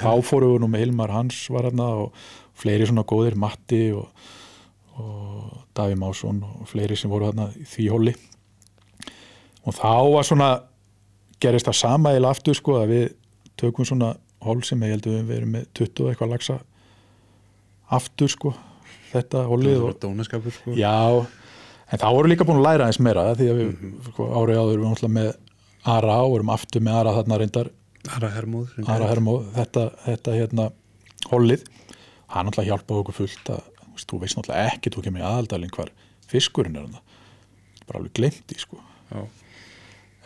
þá fórum við nú með Hilmar Hans var hérna og fleiri svona góðir Matti og, og Daví Másson og fleiri sem voru hérna í því holi og þá var svona gerist það sama eða aftur sko að við tökum svona hól sem ég held að við erum með 20 og eitthvað lagsa aftur sko þetta hólið og, sko. Já, en þá voru líka búin að læra eins meira því að við sko, árið áður við með Ara og erum aftur með Ara þarna reyndar Ara Hermóð Ara Hermóð, þetta, þetta hérna hólið, hann alltaf hjálpaði okkur fullt að, þú veist, náttúrulega ekki þú kemur í aðaldalinn hvar fiskurinn er hann bara alveg glemt í sko. Já,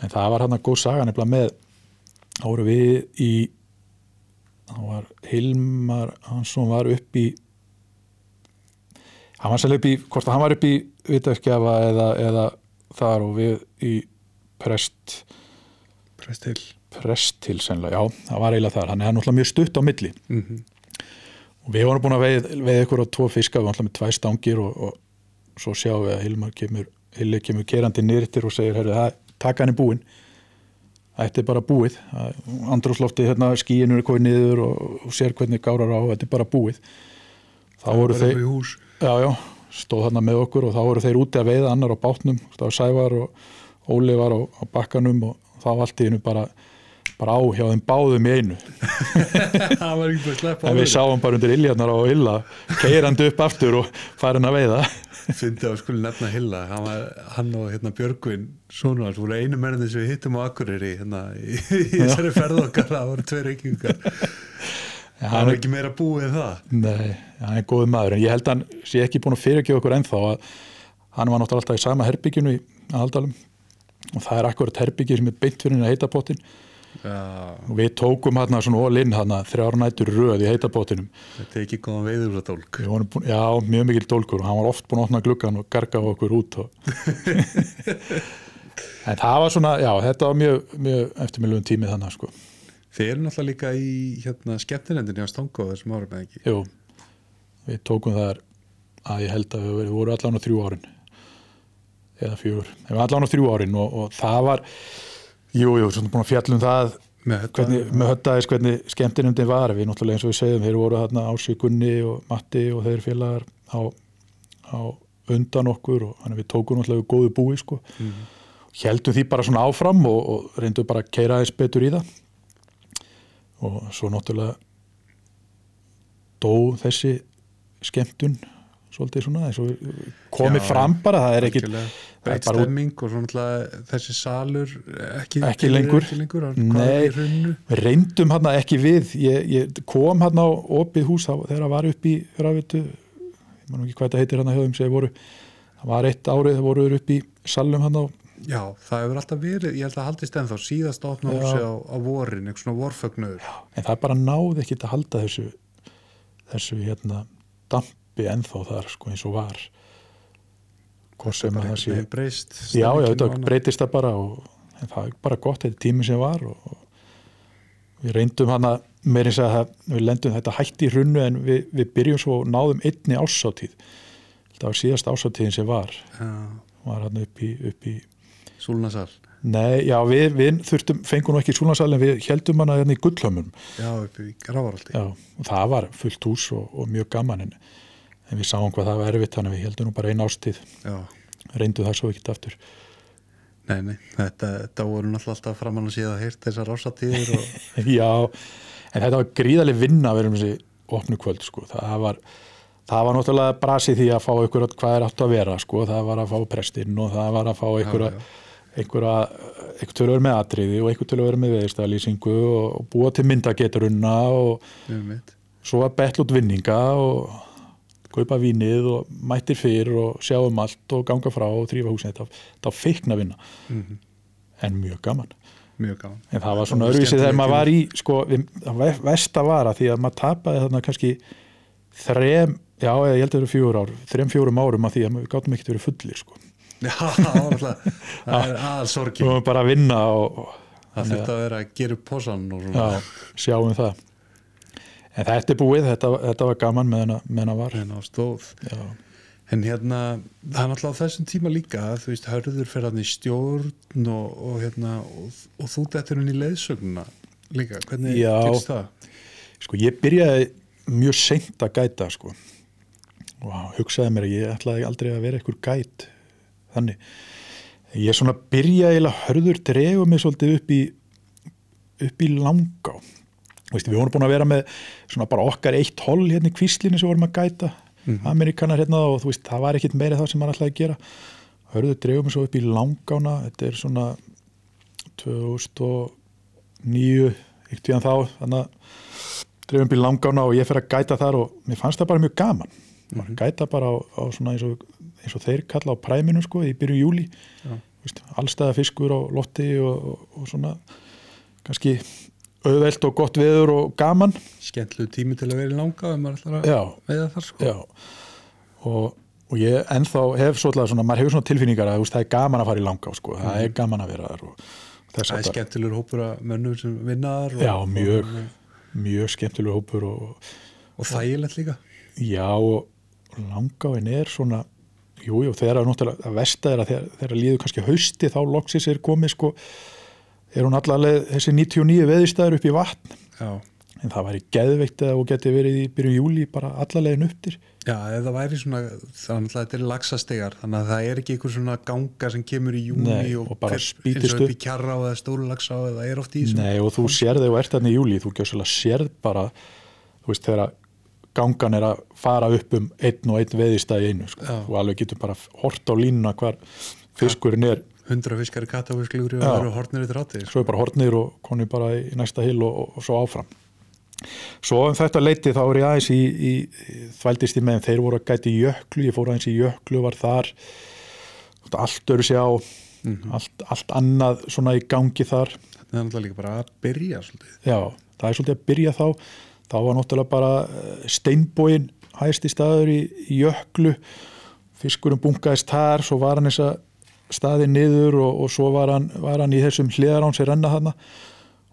en það var hann að góð saga nefnilega með þá voru við í hann var Hilmar Hansson var upp í hann var sérlega upp í hvort að hann var upp í vitaskjafa eða, eða þar og við í prest prest til Prestil sennilega, já, það var eiginlega þar. Hann er náttúrulega mjög stutt á milli. Mhm. og við vorum búin að veið, veið ykkur á tvo fiska, við varum alltaf með tvær stangir og, og svo sjáum við að Hilmar kemur Hilli kemur kerandi nýrtir og segir herri, það, taka hann í búin. Þetta er bara búið. Andrúslofti hérna, skíinu er komið niður og, og sér hvernig gárar á, þetta er bara búið. Þá voru þeir já, já, stóð þarna með okkur og þá voru þeir úti að veiða annar á bátnum. Þá var Sævar og Óli var á, á bakkanum og þá allt í einu bara, bara á hjá þeim báðum í einu. Það var ekki bara að sleppa en við sáum bara undir iljarnar á illa keirandi upp aftur og farin að veiða. Fyndi að skuli nefna Hilla. Hann, var, hann og hérna, Björgvin hans voru einu mennin sem við hittum á Akureyri hérna, í, þessari ferð okkar. Það voru tveir reykingar það hann var ekki meira búið en það. Nei, hann er góð maður. En ég held að hann sé ekki búin að fyrirgefa okkur ennþá að hann var náttúrulega alltaf í sama herbygginu í Aldalum og það er akkurat herbyggi sem er beint fyrir henni að heita pottin Já, og við tókum hann svona all in hann þrjár nætur í röð í heita pottinum þetta er ekki góðan veiður úr dólk búin, já, mjög mikil dólkur og hann var oft búin að opna gluggan og garga okkur út og... en það var svona, já, þetta var mjög, mjög eftirmiljum tími þannig sko. Þið eru náttúrulega líka í hérna, skemmtilendinni á Stangó þessum árum eða ekki? Jú, við tókum þar að ég held að við, við vorum allan á þrjú árin eða fjögur, við vorum allan á þrjú árin og, og það var jú, jú, svona búin að fjallum það með hvernig, með höttaðis hvernig skemmtinemndin var við náttúrulega eins og við segjum, þeir voru þarna Ási Gunni og Matti og þeir félagar á, á undan okkur og við tókum náttúrulega góðu búi sko. Mhm. heldum því bara svona áfram og, og reyndum bara að keira aðeins betur í það og svo náttúrulega dó þessi skemmtun svolítið svona eins og komið fram bara, það er ekki Algjörlega. það er breytt bara út- stemming og svo náttúrulega þessi salur ekki, Ekki lengur. ekki lengur Nei. reyndum hann ekki við ég, ég kom hann á opið hús þegar það var upp í rafitu ég man ekki hvað þetta heitir hann að höfum sem voru það var eitt árið það voru upp í salum hann á Já, það hefur alltaf verið, ég held að haldist ennþá síðast opna húsi á, á vorin, eitthvað svona vorfögnuður en það bara náði ekki að halda þessu þessu hérna dampi ennþá þar sko eins og var. Hvort sem að það sé breyst já, já, þetta breytist það bara og það er bara gott, þetta er tími sem var og, og við reyndum hann að meirins að það, við lendum þetta hætti í hrunnu en við, við byrjum svo og náðum einni ásáttíð þetta var síðast ásáttíðin sem var. Já, var hann upp í, upp í Súlnasal. Nei, já, við, við þurftum, fengum nú ekki súlansalinn en við heldum hann að hérna í gullhömmum Já, upp í Gravaraldi já, og það var fullt hús og, og mjög gaman en, en við sáum hvað það var erfitt þannig að við heldum nú bara einn ástíð Já, reyndum það svo ekki aftur. Nei, nei, þetta, þetta voru náttúrulega alltaf framann að síða heyrt þessar ásatíðir og Já, en þetta var gríðarlega vinna að vera um þessi opnu kvöld sko. það var það var náttúrulega brasi því að fá ykkur hvað er átt að vera sko. það var að fá prestinn og það var að fá ykkur einhverja einhver til að vera með atriði og einhver til að vera með veðistæðalýsingu og, og búa til myndageturunna og svo að betla út vinninga og kaupa vínið og mættir fyrr og sjá um allt og ganga frá og þrýfa húsin þetta, var feikna vinna. Mhm. en mjög gaman. Mjög gaman. En það var svona öðruvísi þegar maður var í sko, var að því að maður tapaði þarna kannski þrem, já, eða ég held að það eru fjögur ár þrem fjórum árum að því að við gátum ekkert verið fullir sko. Já, alltaf það er aðal Við varum bara að vinna og, Það þurfti að vera að gera upp posan já, sjáum það En þetta er búið, þetta, þetta var gaman með hana var en á stóð já. En hérna, það er náttúrulega á þessum tíma líka, þú veist, hörður fyrir hann í stjórn og, og hérna, og, og þú dettur hann í leiðsögnuna líka, hvernig Já. gerst það? Sko ég byrjaði mjög seint að gæta sko og hugsaði mér að ég ætlaði aldrei að vera einhver gæt þannig ég svona byrjaði eiginlega hörður dregu mig svolítið upp í upp í langá Veist, við vorum búin að vera með svona bara okkar eitt holl hérna í kvíslinni sem vorum að gæta Amerikanar hérna og þú veist það var ekkit meiri það sem maður ætlaði að gera hörður dregu mig svo upp í langána þetta er svona 2009 eitt í hann þá þannig að drefum bíl langána og ég fer að gæta þar og mér fannst það bara mjög gaman mm -hmm. gæta bara á, á svona eins og, eins og þeir kalla á præminu sko í byrju júli. Vist, allstæða fiskur á lotti og, og, og svona kannski auðvelt og gott veður og gaman. Skemmtlu tími til að vera í langa ef maður ætlar að já, veiða þar sko. Og, og ég ennþá hef svona, maður hefur svona tilfinningar að það er gaman að fara í langá sko, það er gaman að vera þar og þess Það er skemmtilegur hópur að mönnum sem vinnaðar og, Já, mjög. og, mjög skemmtilega hópur og og þægilegt líka. Já, og langáin er svona jú, jú, þegar að náttúrulega að versta er þegar, þegar líður kannski hausti þá loksis er komið sko er hún allavega þessi 99 veðistæður upp í vatn? Já, en það væri geðveikt að og geti verið í byrjun júli bara allalegin upptir. Já það væri svona þannig að þetta er lagsastegar þannig að það er ekki einhver svona ganga sem kemur í júni Nei, og, og bara spýtist upp í kjarra og eða stóru lagsa og það er oft í þessu. Nei, og þú sérði og ert þarna í júli þú gjössalega sérð bara þú veist, þegar gangan er að fara upp um einn og einn veðistæð í einu sko. Og alveg getur bara hort á línuna hvar fiskurinn er hundra fiskari kattafisklugri og Já. það eru hortnir yfir hátíð svo er bara hortnir og konur bara í næsta hil og, og, og svo áfram. Svo um þetta leiti þá er ég aðeins í, í, í þvældist í meðan þeir voru að gæti jöklu, ég fór aðeins í jöklu var þar. Allt öru sér á allt, allt annað svona í gangi þar. Þetta er náttúrulega líka bara að byrja svolítið. Já, það er svolítið að byrja þá. Þá var náttúrulega bara eh, steinbóin hæsti staður í, í jöklu. Fiskurum bunkaðist þar svo var hann þessa staði niður og, og svo var hann, var hann í þessum hliðarán sem renna þarna.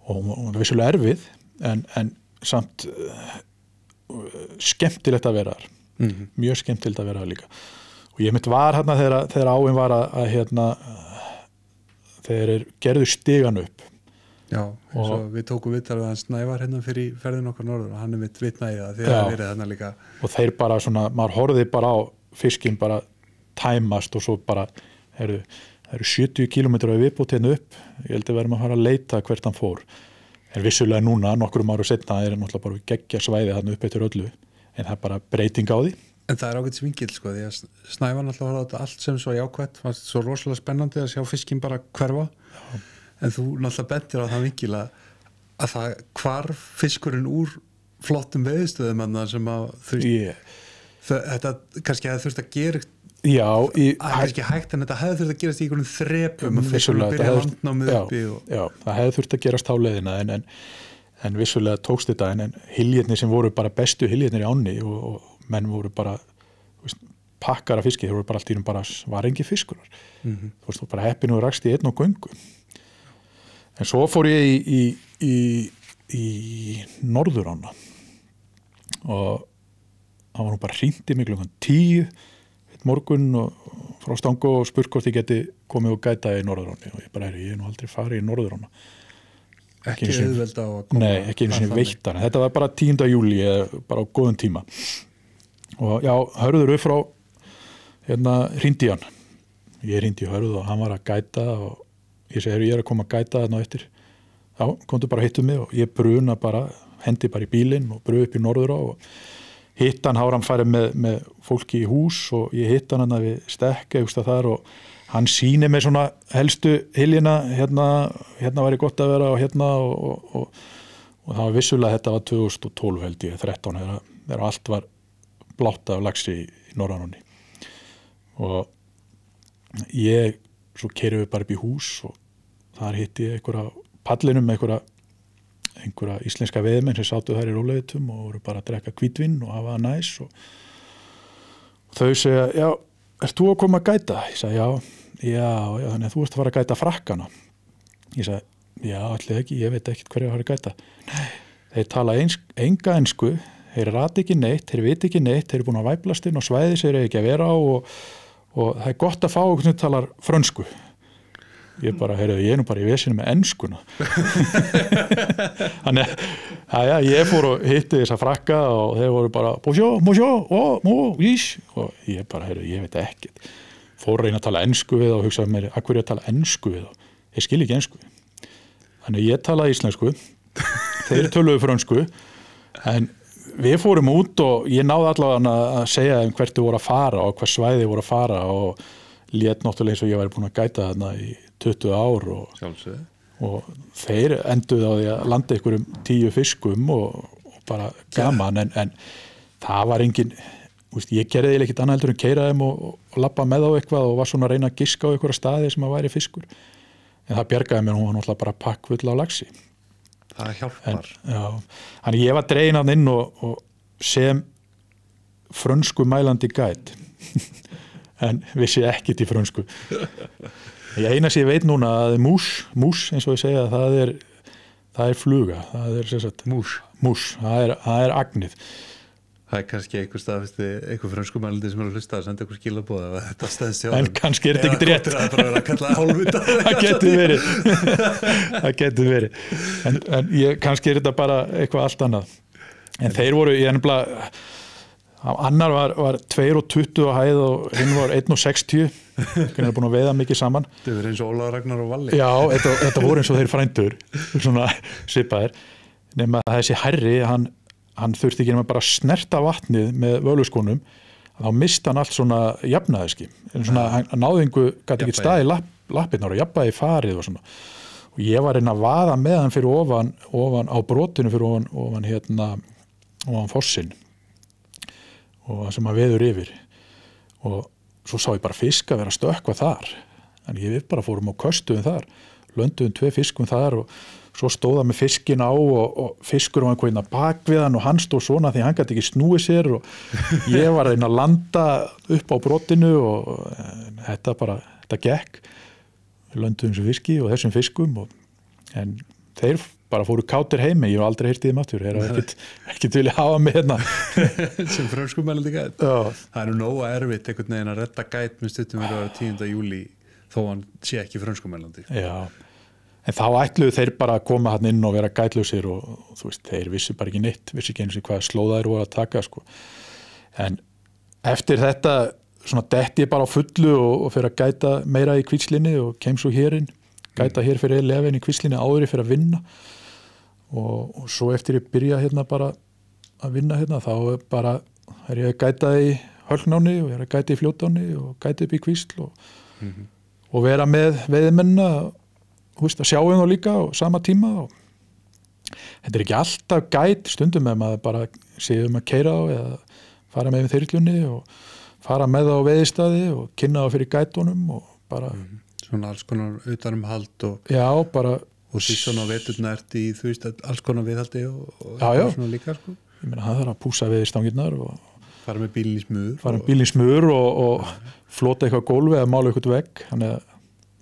Og hún var vissulega erfið en, en samt uh, skemmtilegt að vera þar. Mm mjög skemmtilegt að vera þar líka. Og ég mitt var hérna þegar, þegar áin var að, að hérna er gerðu stigan upp. Já, eins og við tókum vittar við hann Snævar hérna fyrir ferðin okkar norður og hann er mitt vitnaði það þegar Já. það verið hérna líka. Og þeir bara svona, maður horfði bara á fiskin bara tæmast og svo bara, heru, það eru 70 km að viðbútt hérna upp. Ég held að verðum að fara að leita hvert hann fór. En vissulega núna, nokkrum áru setna er náttúrulega bara geggja svæði hann upp eftir öllu. En það er bara breyting á því. En það er ágætt svingil sko því að Snævar náttúrulega horfði á þetta allt sem svo jákvætt. Fannst svo rosalega spennandi að sjá fiskinn bara hverfa. En þú náttúrulega bentir á það vingil að, að það hvarf fiskurinn úr flottum veðistöðum en það sem að þú veist það, þetta kannski hefði þurft að gera já, í, að kannski hægt en þetta hefði þurft að gerast í einhvern þrepum að fiskurinn vissulega byrja já, uppi og, já, það hefði þurft að gerast á leiðina en, en, en vissulega tókst þetta en, en hiljirnir sem voru bara bestu hiljirnir í ánni og, og menn voru bara veist, pakkar af fiski, þeir voru bara allt í einu bara var engi fiskurar Mhm. þú veist, þú bara heppinu og rakst í einn og göngu. En svo fór ég í í, í, í norðurána og það var nú bara mig klukkan tíu morgun og frá stangu og spurt hvort ég geti komið og gæta í norðuráni. Og ég bara, "Heyrðu, ég er nú aldrei farið í norðurána. Ekki auðvelda á að koma Nei, ekki einu sinni veittan þetta var bara 10. júli bara á góðum tíma. Og já, hörður upp frá hérna hrindi hann. Ég hrindi hörð og hann var að gæta og ég segi, "Heyrðu, ég er að koma að gæta þarna eftir. Já, komdu bara að hittu mig og ég bruna bara, hendi bara í bílinn og bruna upp í norður á og hitt hann, hára hann farið með, með fólki í hús og ég hitt hann hann við stekka eitthvað þar og hann síni með svona helstu hiljina hérna, hérna væri gott að vera og hérna og, og, og, og það var vissulega þetta var 2012 held ég, 13 þegar, allt var blátt af lagsi í, í Norrannunni og ég svo kerum við bara upp í hús og þar hitti ég einhverja pallinum með einhverja einhverja íslenska veðmenn sem sátu þær í róleitum og voru bara að drekka kvítvinn og hafa það næs og, og þau segja, já, ert þú að koma að gæta? Ég sagði, já, já, já, þannig að þú ert að fara að gæta frakkana. Ég sagði, já, allir ekki, ég veit ekkert hverju að fara að gæta. Nei, þeir tala eins, enga ensku, þeir rati ekki neitt, þeir viti ekki neitt, þeir eru búin að væplast inn og svæði sér ekki að vera á og, og það er gott að fá okkur sem talar frönsku. Ég bara, heyrðu, ég er nú bara í vesinu með enskuna. Þannig að já, ég fór og hitti þessa frakka og þeir voru bara bonjour, bonjour, oh, oh, yes og ég bara, heyrðu, ég veit ekkert. Fór reyna að tala ensku við og hugsaði mér, að hverju að tala ensku við og ég skil ekki ensku. Þannig ég tala íslensku þeir töluðu frönsku en við fórum út og ég náði allavega að segja þeim hvert þau voru að fara og hvert svæði þau voru að fara og lét náttúrulega eins og ég væri búin að gæta þarna í 20 ár og og þeir enduð á því að landa ykkur um tíu fiskum og, og bara gaman en, en það var engin úst, ég gerði eiginlega ekkit annað heldur en keira þeim og, og lappa með á eitthvað og var svona að reyna að giska á ykkur staði sem að væri fiskur. En það bjargaði mér, hún var náttúrulega bara pakkfull á lagsi Það en, hjálpar. já, þannig ég var dregin hann inn og, og sem frönsku mælandi gæt. En vissi ekkit í frönsku ég eina sem ég veit núna að mús, mús eins og ég segja það er, það er fluga það er sagt, mús, mús það, er, það er agnið. Það er kannski einhver staðfesti einhver franskumælindi sem er að hlusta að senda einhver skilabóð að þetta hjá en kannski er þetta ekki rétt. eða bara að kalla hálfvita það getur verið. Það getur verið. En, en ég, kannski er þetta bara eitthvað allt annað. En þeir voru, ég er nefnilega annar var, var 2.20 á hæð og hinn var 1.60 hvernig er búin að veiða mikið saman. Þetta er eins og Ólaður Ragnar og Valli. Já, þetta, þetta voru eins og þeir frændur svona svipaðir. Nema þessi herri, hann, hann þurfti ekki nema bara að snerta vatnið með völuskonum. Þá mista hann allt svona jafnaðiski en svona hann náði einhver, gæti ekki staði lapp, lappirnar og jafnaði farið og svona. Og ég var einn að vaða með hann fyrir ofan, ofan á brotinu fyrir ofan, ofan hérna ofan fossin og sem að veður yfir. Og svo sá ég bara fisk að vera að stökkva þar. En ég við bara fórum og köstuðum þar lönduðum tvei fiskum þar og svo stóða með fiskin á og, og fiskur var einhvern veginn að bak við hann og hann stóð svona því hann gæti ekki snúið sér og ég var reyna að landa upp á brotinu og eh, þetta bara, þetta gekk. Lönduðum sem fiski og þessum fiskum og, en þeir bara fóru kátir heimi, ég hef aldrei heyrtið þeim aftur þeir hafa ekkert, vilja hafa mig hérna. Sem franskumælindi gæt það er nú nóga erfitt einhvern veginn að redda gæt með stuttum verið að 10. júli þó hann sé ekki franskumælandi Já, en þá ætluðu þeir bara að koma hann inn og vera gætlausir og, þú veist, þeir vissi bara ekki neitt, vissi ekki eins og hvað slóðaðir voru að taka sko. En eftir þetta svona detti ég bara á fullu og, og fyrir að gæta meira í kvíslinni og kem svo hérinn, gæta hér fyrir lefin í kvíslinni áður fyrir að vinna og, og svo eftir ég byrja hérna bara að vinna hérna þá bara er ég að gæta í hölknáni og er að gæta í fljótáni og gæta upp í kvísl og, og vera með veist, að sjá um þá líka á sama tíma og þetta er ekki alltaf gæt. Stundum með maður bara séum að keira á eða fara með með þyrlunni og fara með það á veiðistadi og kynna það fyrir gætunum og bara, svona alls konar utanum hald og, já, bara og því svona veturna ert í þú veist alls konar viðhaldi og, og Já, já. svona líka sko. Ég meina það þarf að púsa veiðistangirnar og fara með bílinn í smuður fara og- bílinn smur og, og flota eitthvað gólfi eða mála eitthvað vegg. Þannig að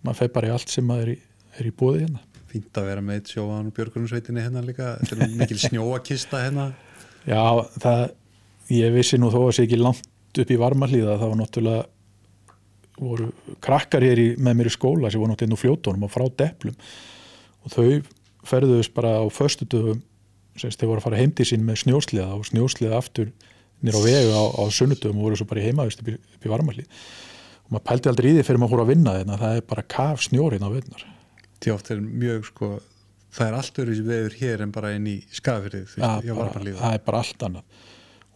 maður feir bara í allt sem maður er í, er í bóði hérna. Fínt að vera með eitt sjóðan og björgunarsveitinni hérna líka. Þetta er mikil snjóakista hérna. Já, það, ég vissi nú þó að sé ekki langt upp í varmalíða það var náttúrulega voru krakkar hér í, með mér í skóla sem voru náttúrulega inn á fljótónum og frá deplum og þau ferðuðust bara á föstudöfum semst þeir voru að fara heim til sín með snjósliða og snjósliða aftur nýr á vegu á, á sunnudöfum og voru svo bara í heimavist upp í, í varmalíð og maður pældi aldrei í því fyrir maður fór að vinna þetta það er bara kaf snjór hérna á veitnar því oft er mjög sko það er allt öðru veður hér en bara inn í veist, hjá bara, varmalíða það er bara allt annað.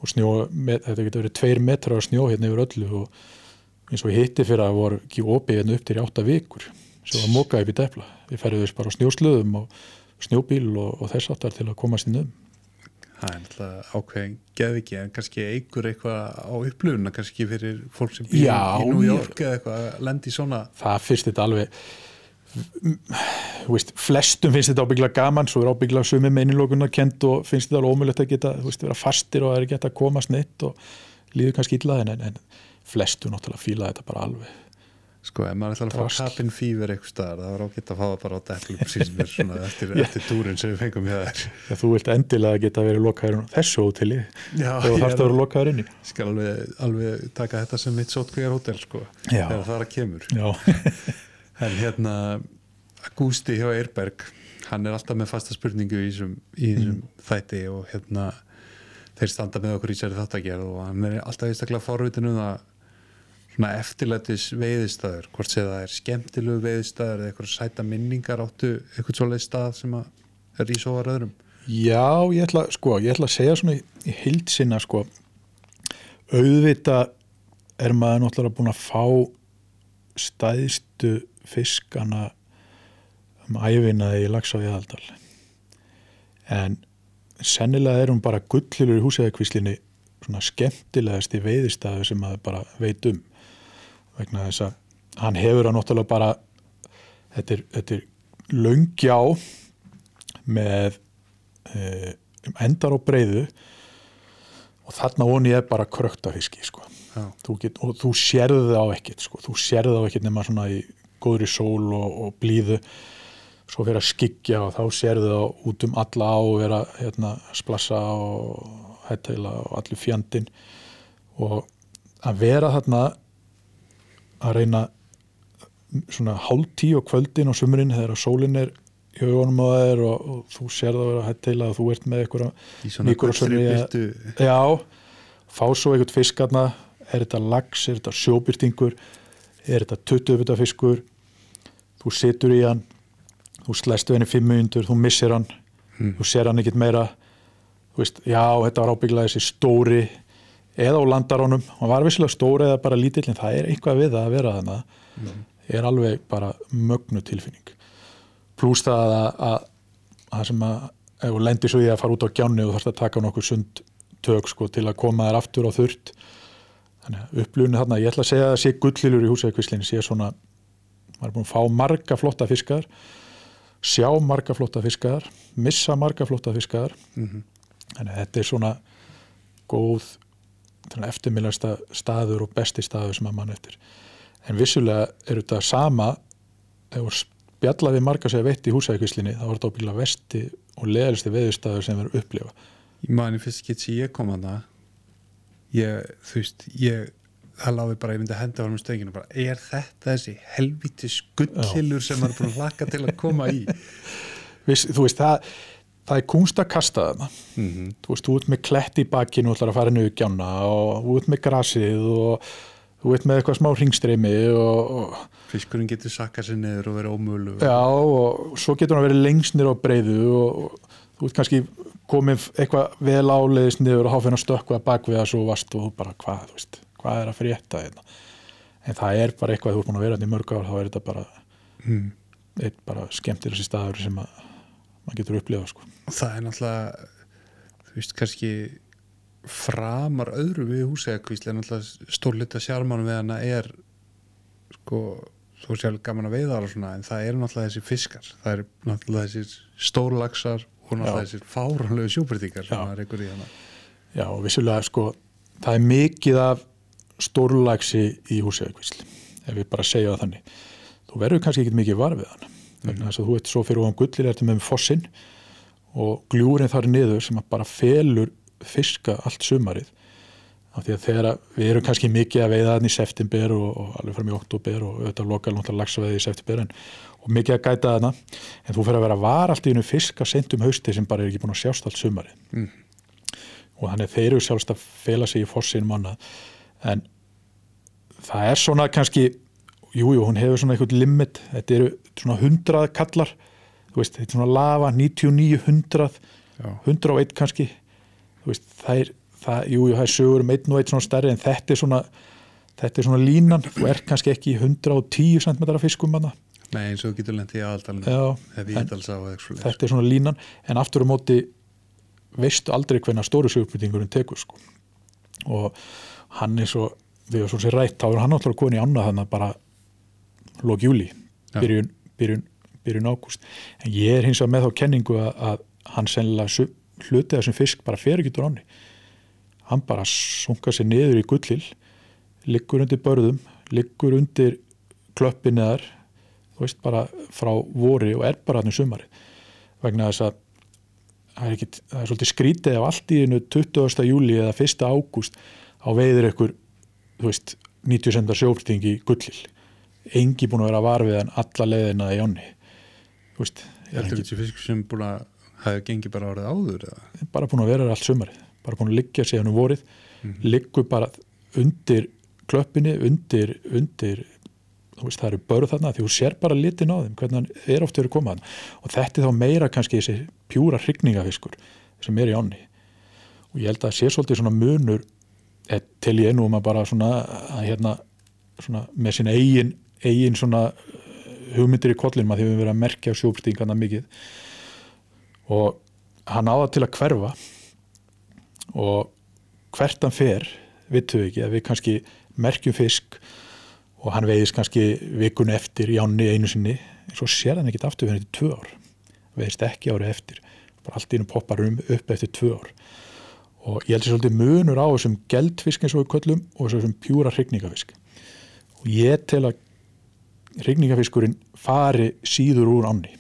Og snjó, með, þetta getur verið tveir metrar af snjó hérna yfir öllu og eins og hitti fyrir að voru ekki opið hérna upp til átta vikur sem var mókað upp í depla við ferðum bara á snjóslöðum og snjóbíl og, og þess aftar til að komast inn um. Það er náttúrulega ákveðin geð ekki en kannski eigur eitthvað á upplifuna kannski fyrir fólk sem býr í York eða eitthvað að lendi svona það fyrst þetta alveg veist, flestum finnst þetta ábyggla gaman svo er ábyggla sumi meinilokunar kent og finnst þetta alveg ómulegt að geta veist, vera fastir og það er ekki að komast neitt og líður kannski illa en, en flestum náttúrulega fíla þetta bara alveg sko, ef maður ætlar að fá cabin fever eitthvað staðar, það var ágætt að fá það bara á deplum síðan svona eftir, eftir túrin sem við fengum hjá þær Já, þú vilt endilega geta verið lokaður á þessu hóteli. Ég þarfst að vera lokaður inni. Skal alveg, alveg taka þetta sem mitt sótkvíjar hótel sko, Já. þegar það er að kemur. Já, en hérna Gústi hjá Eirberg hann er alltaf með fasta spurningu í þessum, þessum þætti og hérna þeir standa með okkur í sér þáttagerð og hann er alltaf einstaklega forvitin um það svona eftirlætis veiðistæður hvort sé það er skemmtilegu veiðistæður eða eitthvað sæta minningar áttu eitthvað svoleið stað sem að er í svo að öðrum? Já ég, ætla, sko, ég ætla að segja svona í, í heild sinna sko, auðvita er maður náttúrulega búin að fá stæðstu fiskana um æfina í lags á Jæðaldal en sennilega er hún bara gullilur í húsæðakvíslinni svona skemmtilegasti veiðistæðu sem maður bara veit um vegna þess að hann hefur hann náttúrulega bara þetta er, þetta er löngjá með um endar á breyðu og þarna voni ég bara kröktafiski sko. Þú get, og þú sérðu það á ekkert sko. þú sérðu það á ekkert nema svona í góður í sól og, og blíðu svo fyrir að skikja og þá sérðu það út um alla á og vera hérna, splassa og hættæla og allir fjandin og að vera þarna að reyna svona hálf tíu á kvöldin á sumurinn þegar sólinn er í hugunum á þær og, og þú sér það að vera hættæla og þú ert með í svona einhverja byrtu já, fá svo einhvern fiskarna er þetta lags, er þetta sjóbyrtingur er þetta tuttuðbyrta fiskur? Þú situr í hann. Þú slæst við henni fimm minnundur, þú missir hann. Mm. þú sér hann ekkit meira. Þú veist, já, þetta var ábygglega þessi stóri eða á landarónum. Hann var vissilega stóri eða bara lítill en það er eitthvað við það að vera þannig er alveg bara mögnu tilfinning. Pluss það að, að, að sem að ef þú lendir svo í að fara út á gjánni og þarfst að taka nokkuð sund tök sko, til að koma þér aftur á þurrt. Þannig að upplunni þarna, ég ætla að segja að það sé gullilur í húsæðikvislinni sé svona, maður er búin að fá marga flotta fiskar sjá marga flotta fiskar missa marga flotta fiskar. Mhm. þannig að þetta er svona góð eftirminnasta staður og besti staður sem að mann eftir. En vissulega er þetta sama ef þú spjalla við marga sem veitt í húsæðikvislinni þá var þetta ábyggilega vesti og leðalisti veðurstaður sem verður upplifa. Ég mani fyrst get sem ég kom að það ég, þú veist, ég það láfi bara, ég myndi að henda varum stönginu bara, er þetta þessi helviti skullilur sem maður er búin að laka til að koma í? Viss, þú veist, það, það er kunst að kasta þarna. Mm þú veist, þú ert með klett í bakinu og ætlar að fara niður gjána og þú ert með grasið og þú ert með eitthvað smá ringstreymi og, og fiskurinn getur sakka sér niður og vera ómölu já, og svo getur hann að vera lengst niður á breyðu og, og þú ert kannski komið eitthvað vel áleiðis niður og háfinn að stökkva bak við það svo vast og þú bara, hvað, þú veist, hvað er að frétta þetta en það er bara eitthvað þú ert búin að vera hérna í mörg ár, þá er þetta bara mm. bara skemmtir þessi staður sem að maður getur upplifað sko. það er náttúrulega þú veist, kannski framar öðru við húsegakvísli en náttúrulega stórlita sjármánu við hana er sko, þú sér gaman að veiða og svona, en það eru náttúrulega þessi fiskar. Það eru náttúrulega þessi stórlagsar og náttúrulega þessi fáránlegu sjúbrytingar sem það er ykkur í hana. Já, og vissulega sko það er mikið af stórlægsi í húsæðakvísli ef við bara segja það þannig. Þú verður kannski ekki mikið var við þess að þú ert svo fyrir ofan gullir ertu með fossinn og gljúrin þar niður sem bara felur fiska allt sumarið. Af því að þegar við erum kannski mikið að veiða þannig í september og, og alveg fram í oktober og auðvitað lokal náttúrulega lagsaveið í september en, og mikið að gæta þarna en þú fyrir að vera var allt í einu fiska sent um hausti sem bara er ekki búin að sjást allt sumarið. Mm. og þannig þeir eru sjálfst að fela sig í fossinum annað. En það er svona kannski jújú, jú, hún hefur svona eitthvað limit. Þetta eru svona hundrað kallar þú veist, þetta er svona lava 99, 100 Já. 101 kannski þú veist, það er það, jú, jú, það er sögur um einn og einn svona stærri en þetta er svona þetta er svona línan, þú er kannski ekki í 110 cm fiskum hana Nei, eins og getur lent í svoleiðis. þetta er svona línan en aftur á móti veistu aldrei hvernig stóru sögupbytingurinn tekur sko. og hann er svo við erum svo sér rætt, þá er hann náttúrulega komin í annað þannig bara lók júli byrjun, byrjun, byrjun ágúst en ég er hins vegar með þá kenningu að, að hann sennilega su- hluti þessum fisk bara fer ekki úr áni hann bara sunga sér niður í gullil liggur undir börðum liggur undir klöppinniðar þú veist bara frá vori og er bara hann í sumari vegna þess að það er, ekki, það er svolítið skrítið ef allt í einu 20. júli eða 1. ágúst á veiður ykkur þú veist, 90 cm sjófrting í gullil engi búin að vera var við hann alla leiðina í ánni þú veist, er Heldur ekki, fiskur sem búin að hafa gengið bara árið áður eða? bara búin að vera allt sumarið. Bara búin að liggja síðan um vorið. Liggur bara undir klöppinni, undir, undir veist, það eru börð þarna því þú sér bara litin á þeim, hvernig hann er oft verið komað hann og þetta er þá meira kannski þessi pjúra hrygningafiskur sem er í ánni og ég held að sé svolítið svona munur eh, til ég nú um að bara svona, að hérna, svona með sín eigin, eigin svona eh, hugmyndir í kollinum að því við verið að merkja sjópstingana mikið. Og hann áða til að hverfa. Og hvert hann fer vittum við ekki að við kannski merkjum fisk og hann veiðist kannski vikunni eftir í ánni einu sinni en svo sér hann ekkit aftur fyrir tvö ár. Veiðist ekki árið eftir bara allt í einu poppar um upp eftir tvö ár. Og ég held sér svolítið munur á þessum geldfisk eins og við köllum og þessum pjúra hrygningafisk og ég tel að rigningafiskurinn fari síður úr ánni.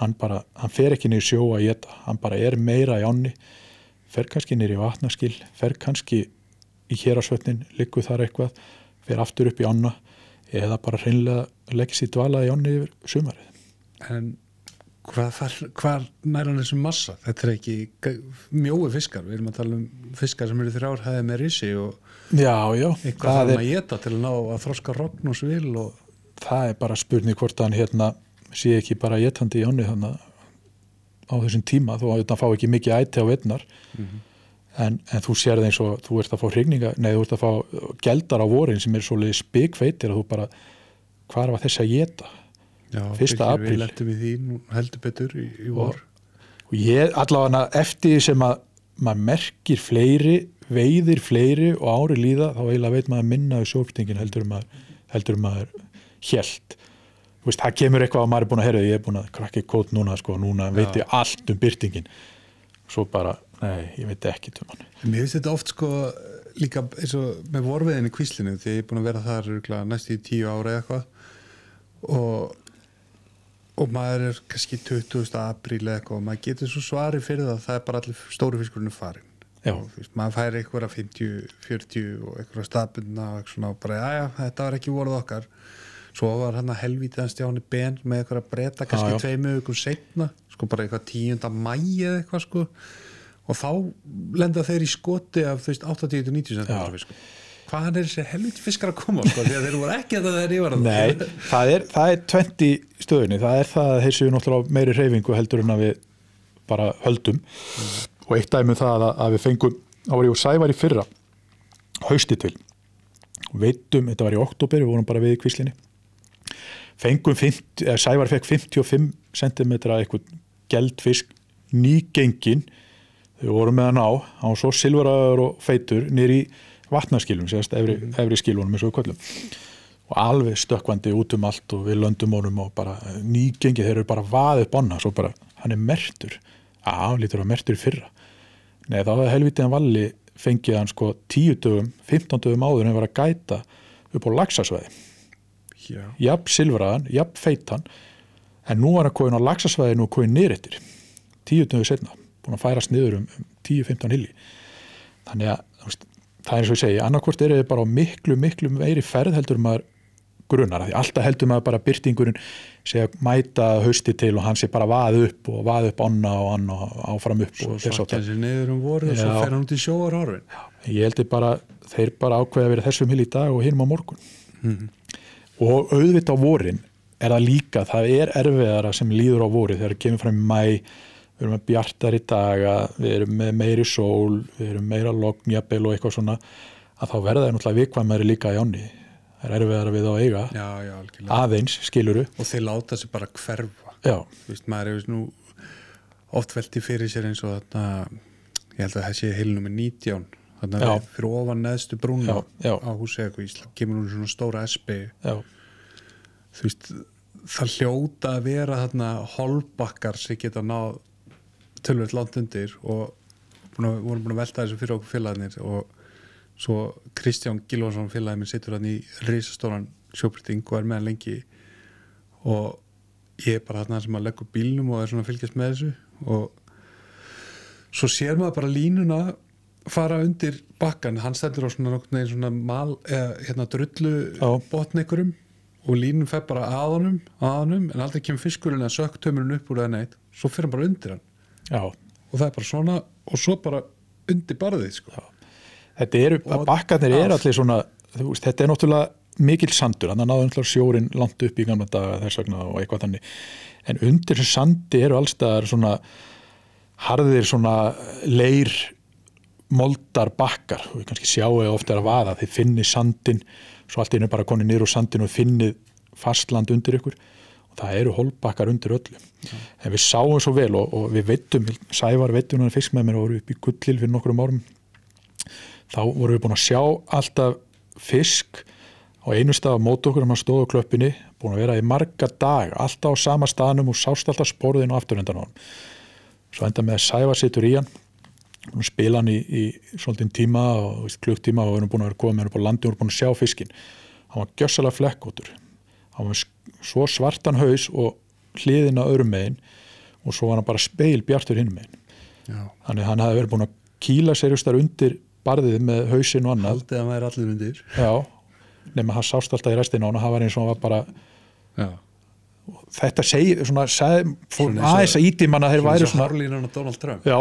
Hann bara, hann fer ekki niður sjó að geta, hann bara er meira í ánni fer kannski niður í vatnaskil fer kannski í hérasvötnin liggur þar eitthvað, fer aftur upp í ána eða bara hreinlega leggja sér dvalað í ánni yfir sumarið. En hvað, hvað hann þessum massa? Þetta er ekki mjói fiskar, við erum að tala um fiskar sem eru þrjár hæði með risi og Já, já, eitthvað það þarf er, hann að geta til að ná að þroska rogn og svil og það er bara spurning hvort hann hérna sé ekki bara getandi í þannig á þessum tíma þó að þetta fá ekki mikið æti á veitnar en, en þú sér það eins og þú ert að fá hrigninga, nei þú ert að fá geldar á vorin sem er svolítið spikveitir að þú bara, hvað var þess að geta Já, Fyrsta apríl. Við lendum í því heldur betur í, í vor. og ég allavega eftir sem að maður merkir fleiri veiðir fleiri og ári líða þá eiginlega veit maður minna í sjóftingin heldur um maður, heldur um maður Þú veist, það kemur eitthvað að maður er búin að herra ég er búin að krakka í kót núna sko, núna veit ég allt um byrtingin. Svo bara, nei, ég veit ekki um Mér finnst þetta oft sko líka eins og með vorveðin í kvíslinu því ég er búin að vera þar næstu í tíu ára eða eitthvað. Og, og maður er kannski 20. apríl eða eitthvað og maður getur svo svari fyrir það að það er bara allir stóru fiskurinn farin Já. og þú veist, maður fær eitthvað 50, 40 og eitthvað stafbundna og eitthvað svona og bara, já, þetta var ekki voruð okkar svo var hann að helvítið hans Stjáni Ben með eitthvað að breyta kannski tveimu ykkur setna, sko bara eitthvað tíunda mæ eða eitthvað sko. Og þá lenda þeir í skoti af þú veist 80-90 cm fiskum hvaðan er þessi helviti fiskar að koma sko, því að þeir voru ekki að það er yfir Nei, það er, það er 20 stöðunni, það er það að þeir séu náttúrulega meiri reyfingu heldur en að við bara höldum. Og eitt dæmi um það að, að við fengum, ég og Sævar í fyrra hausti til. Veitum, þetta var í oktober, við vorum bara við í kvíslinni fengum 50, eða Sævar fekk 55 cm eitthvað geldfisk nýgengin. Þau vorum með hann á, hann var svo silfuraður og feitur nýri vatnaskilum, sérst, efri, efri skilunum eins og við köllum. Og alveg stökkvandi út um allt og við löndum honum og bara nýgengi, þeir eru bara vaðið bonna, svo bara, hann er mertur á, lítur að mertur fyrra. Nei, þá hefði helvitiðan valli fengið hann sko 10 dögum 15 dögum áður en hann var að gæta upp á laxasvæði. Já, jafn silfraðan, jafn feitan. En nú er hann komin á laxasvæðinu og komin niður eftir. Tíu dögur setna, búin að færast niður um, um 10-15 hilli þannig að það er eins og ég segi annarkvort eru þið bara á miklu, miklu meiri ferð heldur maður grunar af því. Alltaf heldur maður bara byrtingurinn að mæta hausti til og hann sé bara vaði upp og vaði upp onna og anna og áfram upp svo og þess svakja að sér niður um voru og svo fer hann út í sjóar horfin ég heldur bara, þeir bara ákveða að vera þessum hill í dag og hinum á morgun og auðvitað á vorin er það líka, það er erfiðara sem líður á vori þegar það kemur fram í mæ við erum með bjartari daga við erum með meiri sól við erum meira lognjabel og eitthvað svona að þá verða það náttúrulega vikvæmari líka í áni það er erfiðara við á eiga. Já, já, aðeins, skiluru og þeir láta sig bara hverfa. Veist, maður hefur nú oft velti fyrir sér eins og þarna ég held að það sé heilnum með 19 þarna Já. við- fyrir ofan neðstu brúna Já, á eitthvað ísla kemur hún svona stóra espi þú veist, það hljóta að vera þarna holbakkar sem geta náð tölvöld langt undir og búin að, vorum búin að velta þessu fyrir okkur félagarnir og svo Kristján Gilvarsson félagið minn situr hann í risastóran sjóbryting og er með hann lengi og ég er bara þarna sem að leggja bílnum og er svona að fylgjast með þessu og svo sér maður bara línuna fara undir bakkan hann stendur á svona svona mal, eða, hérna drullu Já. botnekurum og línum fer bara að honum, að honum en aldrei kemur fiskurinn að sökk tömurinn upp úr eða neitt svo fer hann bara undir hann já og það er bara svona og svo bara undir barðið sko. þetta eru, Já. eru allir svona veist, þetta er náttúrulega mikil sandur þannig að náðu náttúrulega sjórin langt upp í gamla daga þess vegna og eitthvað þannig en undir þessu sandi eru allstaðar svona harðir svona leir moldar bakkar. Og við kannski sjáu eða ofta að vaða. Þið finnið sandin, svo allt einu bara konið úr sandin og finnið fastland undir ykkur. Og það eru holbakkar undir öllu. En við sáum svo vel og, og við veitum, Sævar veitum hann fisk með mér og voru upp í gullil fyrir nokkrum árum. Þá vorum við búin að sjá alltaf fisk á einu stað á mót okkur. Um að stóðu klöppinni búin að vera í marga dag alltaf á sama staðnum og sást alltaf sporðin og afturhendan á hann svo enda með að Sævar situr í hann spila hann í, í svolítinn tíma og klukktíma og við erum búin að vera komið með hann upp á landi og við erum búin að sjá fiskin hann var gjössalega flekkótur hann var svo svartan haus og hliðina öðrum megin og svo var hann bara speil bjartur hinn megin. Já. þannig að hann hafði verið búin að kýla sér just þar undir barðið með hausin og annað. Haldið að hann væri allir undir. Já, nema hann sást alltaf í restina og hann var eins og hann var bara Já. Þetta segir, svona, seg, fór og- aðeins að íti manna þeir væri Svona hárlínan á Donald Trump. Já,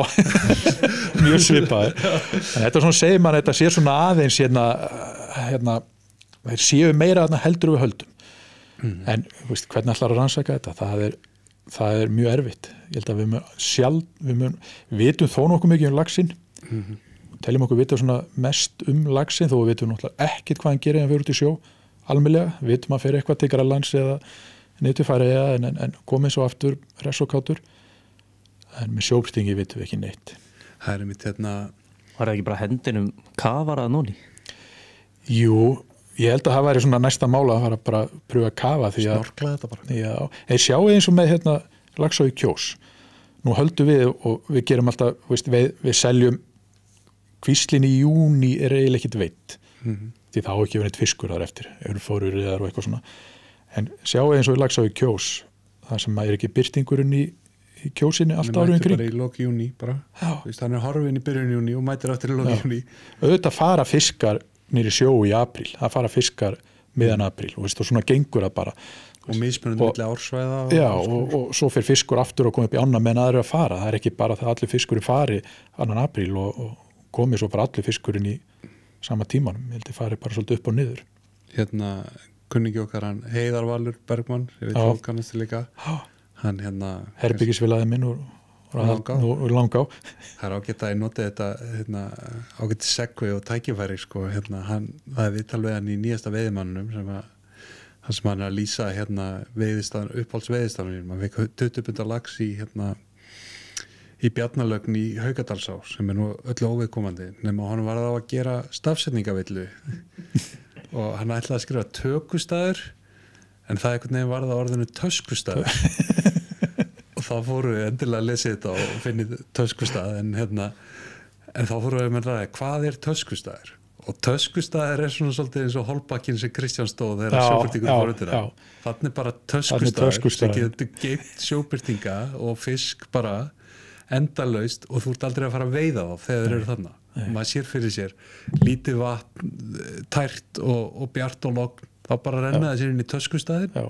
mjög svipaði en þetta svona segir mann þetta sé svona aðeins hérna, hérna þeir séu meira þarna heldur við höldum. En veist, hvernig ætlar að rannsaka þetta? Það er, það er mjög erfitt. Ég held að við mun sjálf við, mun, vitum þó nokkuð mikið um lagsin teljum okkur vita svona mest um lagsin þó við vitum náttúrulega ekkit hvað hann gerir en við erum út í sjó almennlega, við vitum að fyrir eitthvað til Grænlands eða neytufæri en, en, en komið svo aftur resokátur en með sjópstingi vitum við ekki neitt. Það er mitt hérna Var það ekki bara hendinum kafarað núni? Jú, ég held að það væri svona næsta mála að fara bara að pröfa að kafa því að snorklaði þetta bara. Já, eða sjáu eins og með hérna lagsá í kjós. Nú höldum við og við gerum alltaf veist, við, við seljum kvíslin í júni er eiginlega ekkit veitt. Mhm. því það á ekki verið fiskur þar eftir. Örfórur eða og eitthvað svona en sjáu eins og lagsá í kjós það sem er ekki byrtingurinn í, í kjósinni allt mætir kring. bara í loki júni bara. Hann er horfin í byrjun júni og mætir aftur í loki júni auðvitað fara fiskar nýri sjó í apríl, það fara fiskar miðan apríl og veist, og svona gengur það bara. Og mismunandi Og- milli ársvæða og, Já, og, og svo fyrir fiskur aftur og komið upp í ána meðan aðra að fara. Það er ekki bara það að allir fiskurinn fari annan apríl og, og komið svo bara allir fiskurinn í sama tímanum. Ég held að fari bara svolítið upp og niður. hérna kunningi okkar hann Heiðar Valur Bergmann ég veit Já. fólk kannast líka. Hann hérna Herbyggisvilaði minn úr, úr, úr, langá. það er ágætt að ég noti þetta hérna, ágætt segvi og tækifæri sko, hérna, hann, það er viðtal við hann í nýjasta veiðimannum sem að hann sem hann er að lýsa hérna, veiðistan, uppáhalds veiðistanum maður fekk 20 pundar lags í hérna, í bjarnalögn í Haugadalsá sem er nú öllu óveðkomandi nema hann var þá að gera stafsetningavillu og hann ætlaði að skrifa tökustæður en það einhvern veginn var það orðinu töskustæður og þá fóru við endilega að lesa þetta og finnið töskustæð en hérna en þá fóru við með ræði hvað er töskustæður og töskustæður er svona svolítið eins og holbakkin sem Kristján stóð þegar sjóbyrtingur fór undir það. þannig bara töskustæður sem getur geimt sjóbyrtinga og fisk bara endalaust og þú ert aldrei að fara að veiða þá þegar þeir eru þarna maður sér fyrir sér lítið vatn tært og, og bjart og logn þá bara renna það sér inn í töskustæðin Já,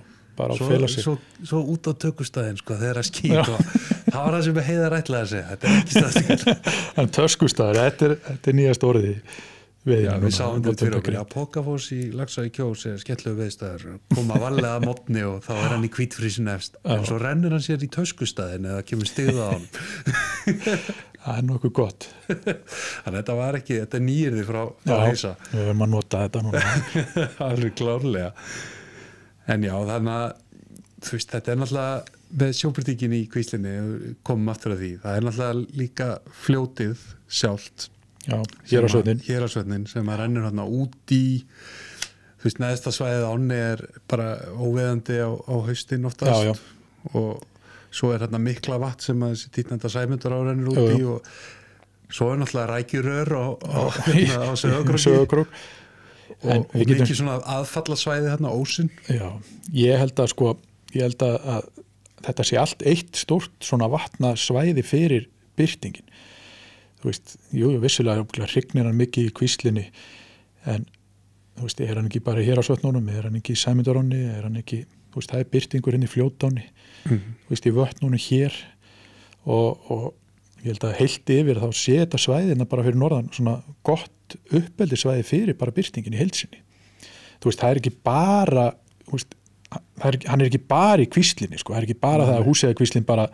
svo, sig. svo, svo út á tökustæðin sko, þegar að skýt og það var það sem heiðar ætlaði að segja þetta er ekki staðstíkall En töskustæður, þetta er, þetta er nýjast orðið. Við, Já, við sáum þetta fyrir okkur. Að Pokafoss í Lagsá í Kjós er skellegu veðstæður koma varlega að mótni og þá er hann í kvítfrísin efst. En svo rennur hann sér í töskustæðin eða kemur stigða á hann Það er nokkuð gott. þannig að þetta var ekki, þetta er nýjirði frá, frá Já, heisa við höfum að nota þetta núna. alveg klárlega en já, þannig að þú veist, þetta er náttúrulega með sjóbyrtingin í kvíslinni komum aftur að því, það er náttúrulega líka fljótið sjálft Já, hér á sögnin. Hérasvötnin sem að rennur hérna út í þú veist, neðsta svæðið ánni er bara óveðandi á, á haustin oftast Já, og svo er hérna mikla vatn sem að þessi títnenda sæmundur á rennur út í og svo er náttúrulega rækjurör á, á, hérna, og, við getum- mikið svona aðfallasvæði hérna ósinn. Já, ég held að sko, ég held að, að þetta sé allt eitt stórt svona vatna svæði fyrir byrtingin. Þú veist, jú, jú, vissulega hrygnir hann mikið í kvíslinni en þú veist, er hann ekki bara hér á Svötnunum, er hann ekki í Sæmundarónni, er hann ekki, veist, það er byrtingur henni í Fljótáni, þú veist, í Vötnunum hér. Og, og ég held að heilt yfir þá sé þetta svæðina bara fyrir norðan svona gott uppeldi svæði fyrir bara byrtingin í heilsinni þú veist, það er ekki bara veist, er, hann er ekki bara í kvíslinni sko, það er ekki bara það að kvíslin bara,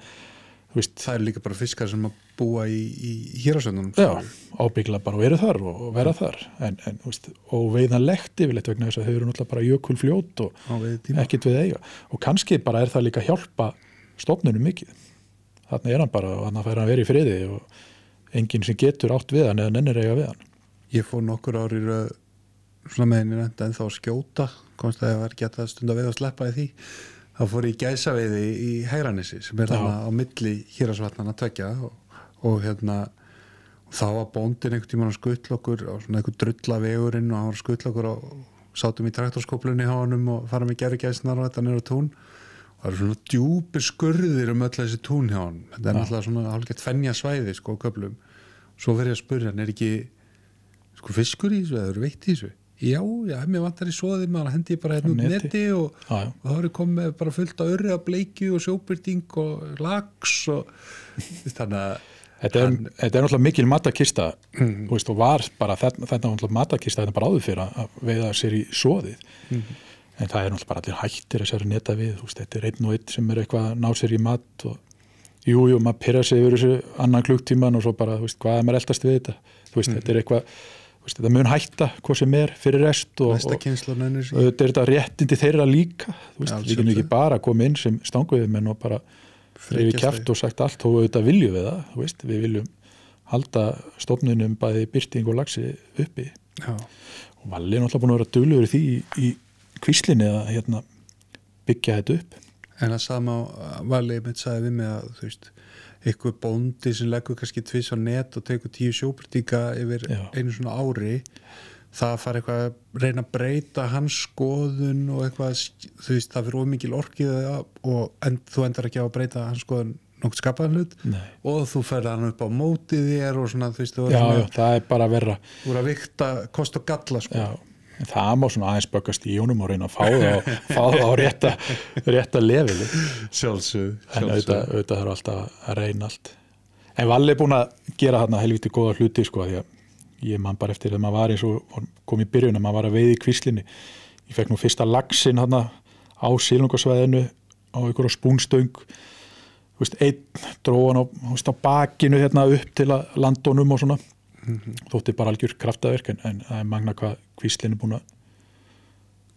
það er líka bara fiskar sem að búa í, í Hérasvötnunum já, ábyggla bara og eru þar og, vera þar. En, en veist, og veiðanlegt yfirleitt vegna þess að þau eru náttúrulega bara jökulfljót og ekkit við eiga. Og kannski bara er það líka að hjálpa stofnunum mikið. Þannig er hann bara og þannig fær hann verið í friði og enginn sem getur átt við hann eða nennir eiga við hann. Ég fór nokkur ári svona með henni nefndi en þá skjóta komst að það var stund að veið að sleppa í því þá fór ég í gæsaveiði í Hæranissi sem er þarna á milli hýrasvatnana tvekja og, og hérna og þá var bóndin einhvern tímann að skuttla okkur á svona einhvern drulla vegurinn og hann var að skuttla okkur á sátum í traktorskoplunni hjá honum og fara með gerðgæsnar og þetta nýra tún. Og það eru svona djúpir skurðir um öll þessi tún hjá hann þetta er náttúrulega svona hálfgett fennja svæði sko á köflum. Svo verður ég að spurja hann er ekki sko fiskur í þessu eða eru veitt í þessu já, já, mér vantar í svoði maður hendi bara hérna út Neti. neti og, Já, já. og þá er ég komið bara fullt af örri af bleikju og sjóbyrting og lags og þannig að Þetta er, Hann- þetta er náttúrulega mikil matakista mm. veist, og var bara þetta, náttúrulega matakista þetta bara áður fyrir að- veiða sér í svoðið en það er náttúrulega bara allir hættir að sér að neta við, veist, þetta er einn og einn sem er eitthvað að ná sér í mat og jú, jú, maður pyrra sig yfir þessu annan klukktíman og svo bara, veist, hvað er maður eldast við þetta veist, þetta er eitthvað þetta mun hætta hvað sem er fyrir rest og, þetta er þetta réttindi þeirra líka þú veist, við getum ekki bara að koma inn sem stanguðum og bara Frekjast kæft og sagt allt og auðvitað viljum við það veist, við viljum halda stofnunum bæði byrting og lagsi uppi. Já, og Valli er náttúrulega búin að vera duglegur í því í, í kvíslinni að hérna, byggja þetta upp. En það sama valið mitt sagði við mig að þú veist, eitthvað bóndi sem leggur kannski tvis á net og tekur tíu sjóbyrtinga yfir Já. einu svona ári það fara eitthvað að reyna að breyta hans skoðun og eitthvað þú veist, það fyrir ómikil orkið og en, þú endar ekki á að breyta hans skoðun nokkuð skapaðan hlut Nei. og þú ferði hann upp á mótið þér og svona, þú veist, þú já, já, það er bara verra þú voru að vikta kost og galla sko. já, en það má svona aðeins böggast í honum og reyna að fá það fá það á rétta, rétta leveli. Sjálfsög, en auðvitað, þarf alltaf að reyna allt. En Valli er búin að gera þarna helviti góða hluti sko því að ég man bara eftir þegar maður var eins og kom í byrjun að maður var að veiði í kvíslinni. Ég fekk nú fyrsta lagsin þarna á sílungarsvæðinu á einhverja spúnstöng. Einn dróðan á, á bakinu hérna upp til að landunum og svona þótti bara algjör kraftaverk en, en það er magna hvað kvíslinn er búin að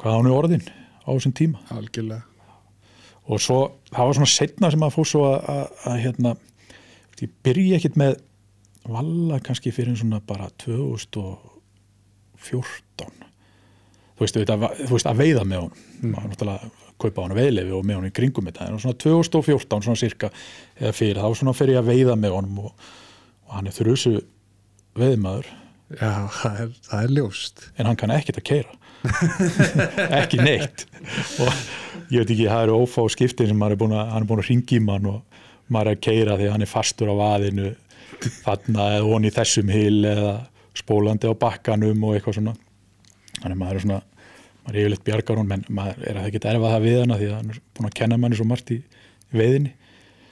hvað hann er orðin á þessum tíma. Algjörlega. Og svo, það var svona setna sem að fór svo að, að, að hérna ég byrja ekkit með valla kannski fyrir svona bara 2014 þú veist, veist, þú veist að veiða með honum. Mm. maður náttúrulega kaupa hann að veiðlefi og með honum í kringum þetta, en svona 2014 svona cirka, eða fyrir, þá svona fer ég að veiða með honum og, og hann er þrjusu veiðmaður já, það er, það er ljóst. En hann kann ekkert að keira ekki neitt. Og ég veit ekki, það eru ófá skiptin sem maður er búin að, hann er búin að ringi í mann og maður er að keira því að hann er fastur á vaðinu þarna eða hon í þessum hil eða spólandi á bakkanum og eitthvað svona. Þannig að maður er svona maður er yfirleitt bjargar hún menn maður er að það geta erfað það við hana því að hann er búin að kenna manni svo margt í, veiðinni.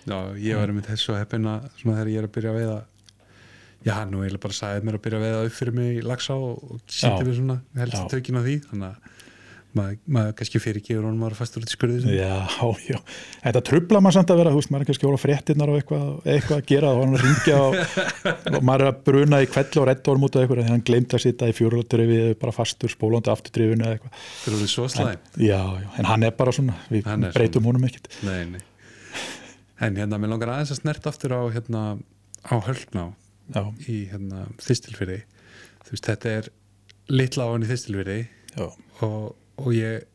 Já, ég var með þessu heppina svona þegar ég er að byrja að veiða Já, nú eiginlega bara sagði mér að byrja að veiða upp fyrir mig í lagsá og sýndi mér svona helst Já. tökin á því þannig að maður, maður kannski fyrir ekki honum maður fastur út í skurðið. Já, já, þetta trubla maður samt að vera, veist, maður er kannski að voru fréttinnar og eitthvað, eitthvað að gera, var hann að ringja og, og maður er að bruna í kvelli og reddorm út af eitthvað, þegar hann glemt að sitja í fjórulatrifi bara fastur, spólandi afturdrifinu eða eitthvað. Þeir eru svo slæm Já, já, en hann er bara svona, við er breytum honum ekkit. Nei, nei En hérna, mér langar aðeins að snert aftur á hérna, á höllná Já, í hérna þistilfyrði þú veist, þetta er litla á hann í þistilfyrði og, og ég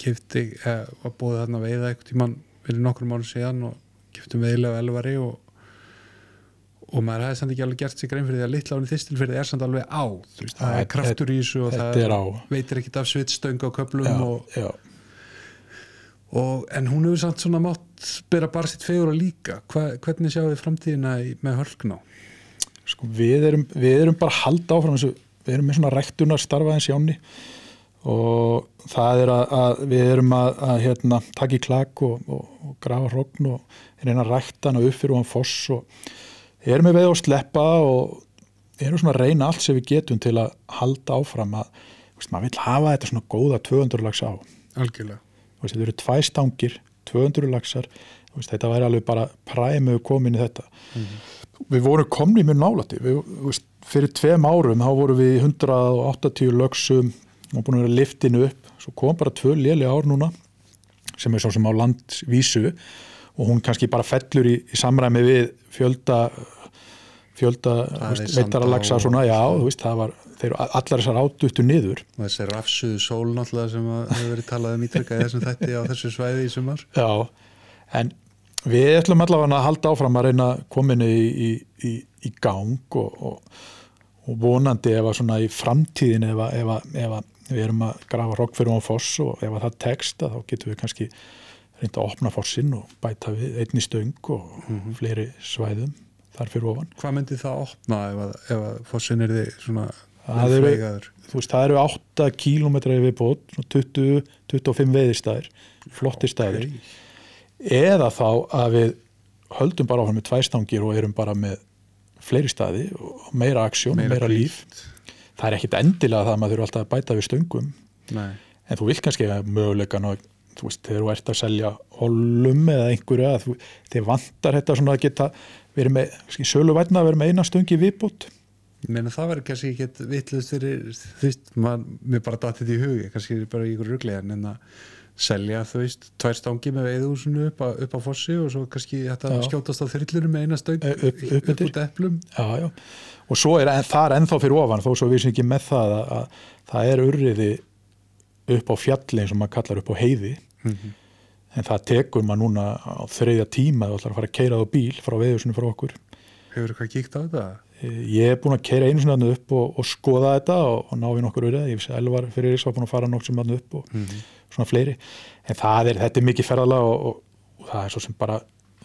kefti, eða var búið þarna veiða eitthvað tímann fyrir nokkur mánu síðan og keftum veiðilega elvari og, og maður hefði samt ekki alveg gert sig grein fyrir því að litla áni þistilfyrði er samt alveg á veist, það er kraftur í þessu og það er á. veitir ekkit af svitstöng á köplum já, og, já. og, en hún hefur samt svona mátt byrja bara sitt fegur að líka Hva, hvernig sjáu þið framtíðina í, með hölkná? Sko, við erum, við erum bara halda áfram þessu, við erum með svona ræktunar starfaðins jáni og það er að, að við erum að, að hérna, taka í klak og, og, og grafa hrogn og reyna að rækta hana upp fyrir hann foss og erum við veið að sleppa og erum svona að reyna allt sem við getum til að halda áfram að veist, maður vil hafa þetta svona góða 200 lags á. Algjörlega. Veist, þetta eru tvæ stangir, 200 lagsar veist, þetta væri alveg bara præmu komin í þetta. Við vorum komni mjög nálati við, veist, fyrir tveim árum þá vorum við í 180 lögsum og búin að vera liftinu upp. Svo kom bara tvö léli ár núna sem er svo sem á landvísu og hún kannski bara fellur í, í samræmi við fjölda fjölda Það veist, veitara lagsa Sandá og- svona, já, þú veist, það var þeir, allar þessar átuttu niður. Og þessi rafsuðu sól náttúrulega sem hefur verið talað um ítrekka í þessum þætti á þessu svæði í sumar. Já, en við ætlum allavega að halda áfram að reyna kominu í, í, í, í gang og, og, og vonandi ef að svona í framtíðin ef að, ef að, ef að við erum að grafa rockfyrir á foss og ef að það teksta þá getum við kannski reynda að opna fossin og bæta við einni stöng og fleiri svæðum þar fyrir ofan. Hvað myndi það opna ef að, ef að fossin er þið svona? Þú veist, það eru 8 kílómetra yfir bót, 20-25 veiðistæðir, flottir stæðir. Eða þá að við höldum bara áfram með tvæstangir og erum bara með fleiri staði og meira aksjón, meira, meira líf. Það er ekkit endilega það að maður þurfa alltaf að bæta við stöngum. Nei, en þú vilt kannski að möguleikan og þú veist, þegar þú ert að selja holum eða einhverju að þú, þið vantar þetta svona að geta verið með, sölu vætna að vera með eina stöngi viðbútt ég meina það verður kannski ekki vittlust fyrir, veist, man, mér bara datið í hugi, kannski bara í ykkur ruglega en að selja, þú veist, tvær stangi með veiðhúsinu upp, upp á fossi og svo kannski þetta Já. skjótast á þyrlunum með eina stöng Eh, upp- upp undir. út eplum já, já. og svo er en, það er ennþá fyrir ofan þó svo við sem ekki með það að, að það er urriði upp á fjalli eins og maður kallar upp á heiði en það tekur maður núna á þriðja tíma þú ætlar að fara að keira á bíl frá veiðusinu frá okkur Hefur eitthvað kíkt á þetta? Eh, Ég er búin að keira einu þarna upp og, og skoða þetta og, og ná við nokkur urriða. Ég vissi að Elvar fyrir svona fleiri. En það er, þetta er mikið ferðalega og, og, og það er svo sem bara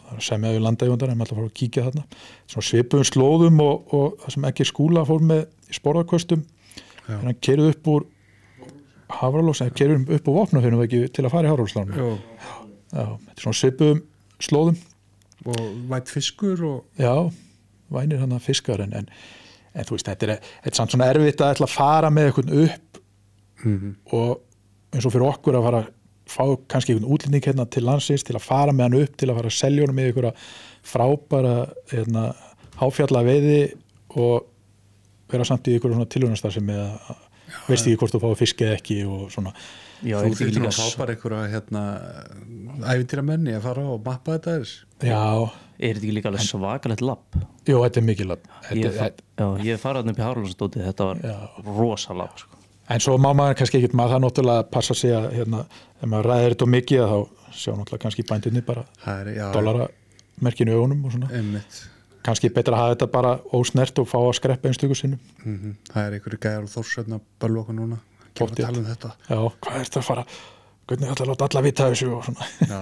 það að semja við landajóndar en maður að fara að kíkja þarna. Svona svipuðum slóðum og, og það sem ekki skúla fór með í sporðarkvöstum en hann kerið upp úr Hafralós, en kerið upp úr vopnafjörnum ekki til að fara í Já, þetta er svona svipuðum slóðum. Og vætt fiskur og Já, vænir hann að fiskar en, en, en þú veist, þetta er, þetta er samt svona erfitt að ætla að fara með eitthvað upp mm og eins og fyrir okkur að fara að fá kannski einhvern útlending hérna til landsins til að fara með hann upp, til að fara að selja honum með einhverja frábæra hérna, háfjalla veiði og vera samt í einhverju svona tilhörnastar sem með að veist ekki hvort þú fáið fisk eða ekki og svona Já, þú líka að fá bara einhverja hérna, æfintýra menni að fara og mappa þetta þess Já, Er þetta ekki líka alveg svakalegt lapp? jú, þetta er Ég fa- Já, ég hef farið hann upp í Hárlundsdótið Þetta var Já. rosa lapp sko. En svo má maður kannski ekkert maður það náttúrulega passa sig að hérna, ef maður ræðir þetta mikið þá sjá náttúrulega kannski bændinni bara er, í augunum og svona. einmitt Kannski betra að hafa þetta bara ósnert og fá að skreppa einstöku sinnum. mm Það er einhverju gæjar og þórsöfn að bölva okkur núna Kemur að tala um þetta Já, hvað er þetta að fara? Hvernig ætla að láta alla vita þessu og svona. já,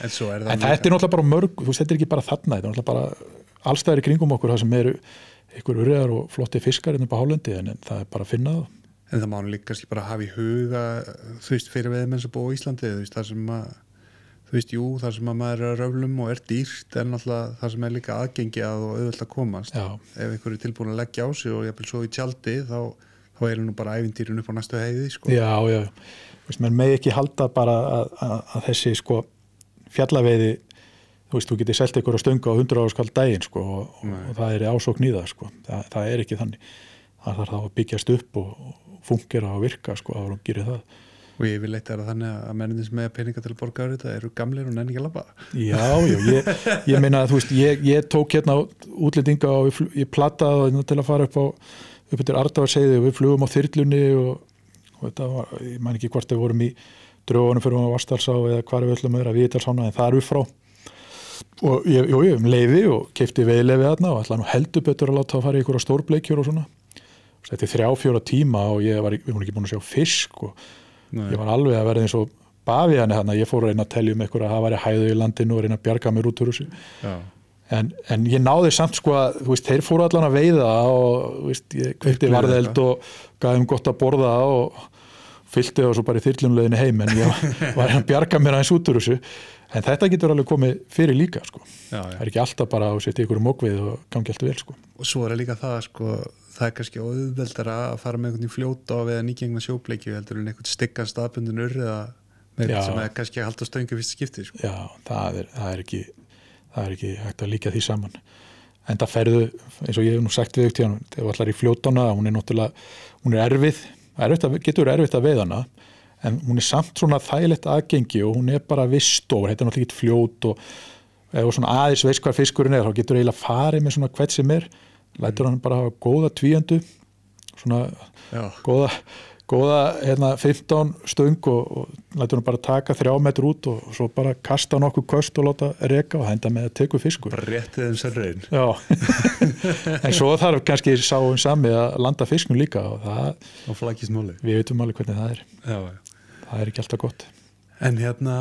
En svo En þetta er náttúrulega bara mörg, þú er ekki bara þarna, þetta er náttúrulega bara allstæðir kringum okkur það sem eru ykkur urriðar og flotti fiskar inn upp á hálendi en, en það er bara að finna það. En það má nú líka kannski bara hafa í huga þú veist, fyrir veðmenn sem búa á Íslandi þú veist, það sem að þú veist, jú, það sem að maður er að röflum og er dýrt en alltaf það sem er líka aðgengi að og auðvöld að komast. Já. ef einhver er tilbúin að leggja á sig og jafnvel svo í tjaldi þá, þá er nú bara ævintýrun upp á næstu heiði sko. Já, já, veist, menn með ekki halda bara að, að, að þessi sko fjallaveiði, þú veist, þú getur selt ykkur á stöngu á 100 ára skall daginn sko og, og það er ásókn í það sko. Það, það er ekki þannig, það þarf þá að byggjast upp og fungera og virka sko að hún gerir það. og ég vil leita það þannig að mennin sem er peninga til að borga á þetta eru gamlir og nenni ekki að labba. Já, já, ég, ég meina að þú veist, ég, ég tók hérna útlendinga og ég, ég plattaði hérna til að fara upp á upp til Ardafarseiði og við flugum á þyrlunni og, og þetta var, ég man ekki hvort við vorum í drögunum fyrir á Vastalsá eða hvar við ætlum að vera Vítalsána en það er upp frá. Og ég, jú, ég um leiði og keipti veiðleiði þarna og ætlaði nú heldur betur að láta að fara í ykkur stórbleikjur og svona þetta er þrjá fjóra tíma og ég var, við vorum ekki búin að sjá fisk og Nei. ég var alveg að verða eins og bafi hann hérna, ég fór að reyna að telja um eitthvað að hafa væri hæðu í landinu og reyna að bjarga mér út úr þessu en, en ég náði samt sko að þú veist, þeir fóru allan að veiða og þú veist, ég Upplifði varðeld og gaf þeim gott að borða og fyllti og svo bara í þyrlunleginu heim en ég var að bjarga mér aðeins út úr þessu en þetta getur alveg komið fyrir líka sko. já, það já. er ekki alltaf bara að setja ykkur um mókvið og gangi allt vel sko. og svo er það líka það sko, það er kannski auðveldara að fara með einhvern í fljóta og við að nýgengna sjóbleikju heldur en einhvern stikkan staðbundin urriða með Já. sem er kannski að halda stöngu fyrst skipti sko. já, það er, það er ekki það er ekki hægt að líka því saman en það ferðu, eins og ég hef nú sagt við þegar við allar í fljótana, hún er náttúrulega hún er erfið, erfitt að, getur erfitt að veiðana, en hún er samt svona þægilegt aðgengi og hún er bara vistór, þetta er náttúrulega ekki fljót og þú svona aðeins veist hvað fiskurinn er þá getur eiginlega farið með svona hvert sem er lætur hann bara hafa góða tvíendu svona já, góða, góða hérna, 15 stöng og, og lætur hann bara taka þrjá metr út og, og svo bara kasta nokkuð köst og láta reka og henda með að teku fiskur. Bara réttið þeim sér reyn. Já, en svo þarf kannski sáum sami að landa fisknum líka og það, við veitum alveg hvernig það er. Já. það er ekki alltaf gott. En hérna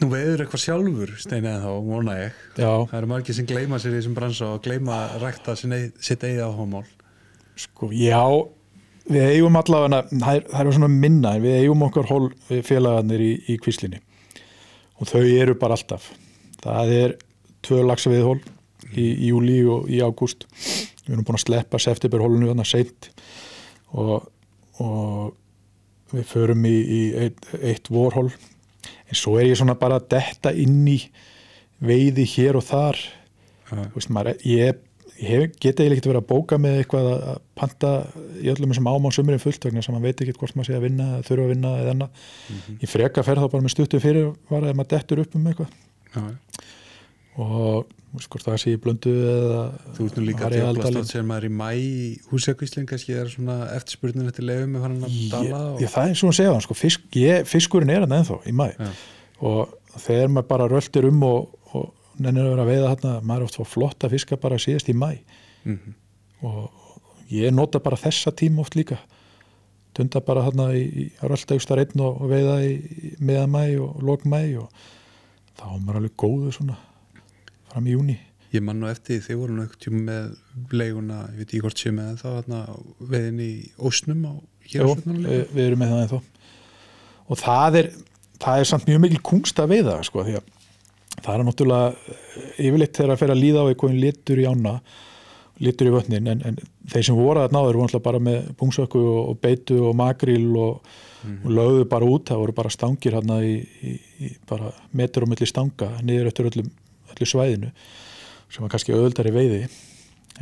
nú veiður eitthvað sjálfur steinið þá, vona ég. Já, það eru margir sem gleyma sér í þessum bransa og gleyma að rækta sitt eigið áhámál sko, já við eigum allavega, það er, það er svona minna við eigum okkar félagarnir í, í kvíslinni. Og þau eru bara alltaf. Það er tvö lagsa við hól í, í júli og í ágúst. Við erum búin að sleppa septemberhólunu þannig seint. Og, og við förum í, í eitt, eitt vorhól en svo er ég svona bara að detta inn í veiði hér og þar veist, maður, ég, ég get eiginlega ekkert verið að bóka með eitthvað að panta í öllum þessum ámán sömurinn fullt vegna sem maður veit ekki hvort maður sé að vinna eða þurfa að vinna eða annað. Ég freka að ferð þá bara með stuttu fyrir var að maður dettur upp um eitthvað já. Og veist hvort það sé í blöndu eða þú ert nú líka að Aldalinn. djöflast sem maður í mæ í húsjakvíslinn kannski er svona eftirspurnin eftir leiðum með farin að dala og... ég, það er svona að segja það sko, fisk, ég, fiskurinn er hann ennþá í mæ Já. og þegar maður bara röltir um og, og nennir að vera að veiða hérna maður er oft fá flotta fiska bara síðast í mæ Mhm. og ég nota bara þessa tíma oft líka tunda bara hérna í, í röldaustar einn og, og veiða í, í meðan mæ og lók mæ og þá er maður alveg góðu svona fram í júni Ég man nú eftir því voru tjúm með leiguna, ég veit ekki hvort sé með þá hérna veiðin í ósnum á hér við, við erum með það ennþá. Og það er það er samt mjög mikil kungst að veiða sko, því að það er náttúrulega eh, yfirleitt þegar að fer að líða á einhvern litur í ána litur í vötnin en, en þeir sem voru að náður voru náttúrulega bara með bungsökku og, og beitu og makril og, og lögðu bara út, það voru bara stangir hérna í, í, í bara metur og milli stanga niður eftir öllum, öllu svæðinu sem var kannski öðuldari veiði.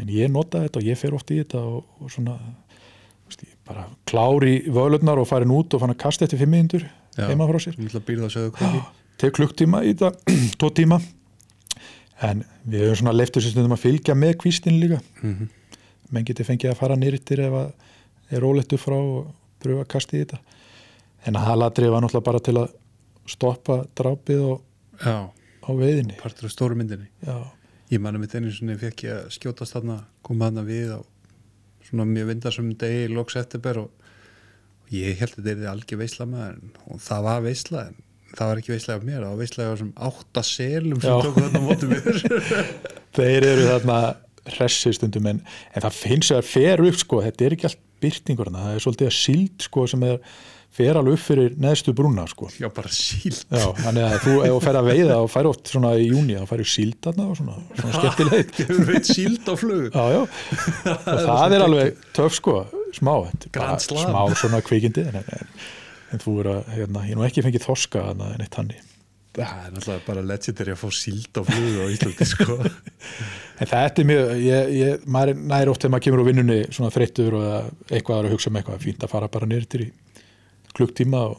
En ég nota þetta og ég fer oft í þetta og, og svona ég bara klári völurnar og farin út og fann að kasta eftir fimm minnundur Já. heima frá sér. Tek klukktíma í þetta, tvo tíma. En við höfum svona leiftur sem stundum að fylgja með kvístin líka. Mhm. menn geti fengið að fara nýrittir ef að er rólegt upp frá og pröfa að kasta í þetta. En að haladrið var náttúrulega bara til að stoppa drápið og, Já, á veiðinni. Partur af stóru myndinni. Já, Ég manum mitt einu svona fekk ég að skjótast þarna koma þarna við á svona mjög vindasum degi í loks eftirber og, og ég held að þetta er algjör veisla maður og það var veisla en það var ekki veislega af mér, það var veislega af þessum átta selum sem Já. tóku þarna móti mér. Þeir eru þarna hressir stundum en, en það finnst að fer upp sko, þetta er ekki allt byrtingur það er svolítið að síld sko sem er fer alveg upp fyrir neðstu brúna sko. Já, bara síld. Já, þannig að þú, ef þú fer að veiða og fær oft svona í júni, þá færðu síld þarna og svona, svona skemmtilegt. Gefur veit síld á flug. Já, já, og það er alveg töf sko, smá, smá svona kvikindi en, en, en þú er að, hérna, ég nú ekki fengið þorska þarna en eitt hanni. Það er náttúrulega bara legendary að fá síld á flug á Íslandi sko. En þetta er mjög, ég, ég, maður er nær oft þegar maður kemur á vinnunni svona þreyttur og eitthvað að hugsa um eitthvað, fínt að fara bara nýr til í klukktíma og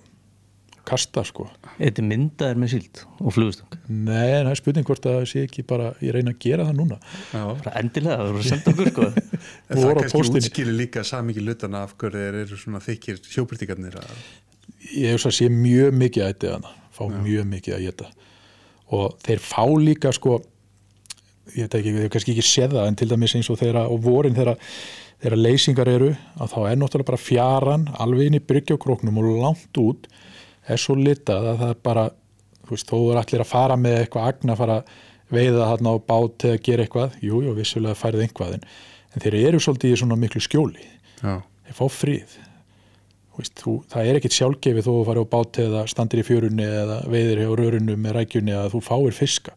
kasta sko. Þetta er myndaðir með síld og flugustung Nei, það er spurning hvort að það sé ekki bara, ég reyna að gera það núna. Já, bara endilega, það voru að senda okkur sko. Það á kannski útskýri líka samikið lutana af hverju þeir eru svona þykir sjóbyrtingarnir að Ég hef svo að sé mjög mikið að þetta fá mjög mikið að geta og þeir fá líka sko, ég veit ekki, við hefum kannski ekki séð það en til dæmis eins og þeirra og vorin þeirra þeirra leysingar eru að þá er náttúrulega bara fjaran alveg inn í bryggjókróknum og langt út er svo litað að það er bara þú veist, þó er allir að fara með eitthvað agna að fara að veiða þarna á bát eða gera eitthvað, jú, jú, vissulega færið einhvað en, þeir eru svolítið í svona miklu skjóli. Já, þeir fá frið. Þú veist, þú, það er ekkit sjálfgefið þó þú farið á bát eða standir í fjörunni eða veiðir hjá rörunni með rækjunni að þú fáir fiska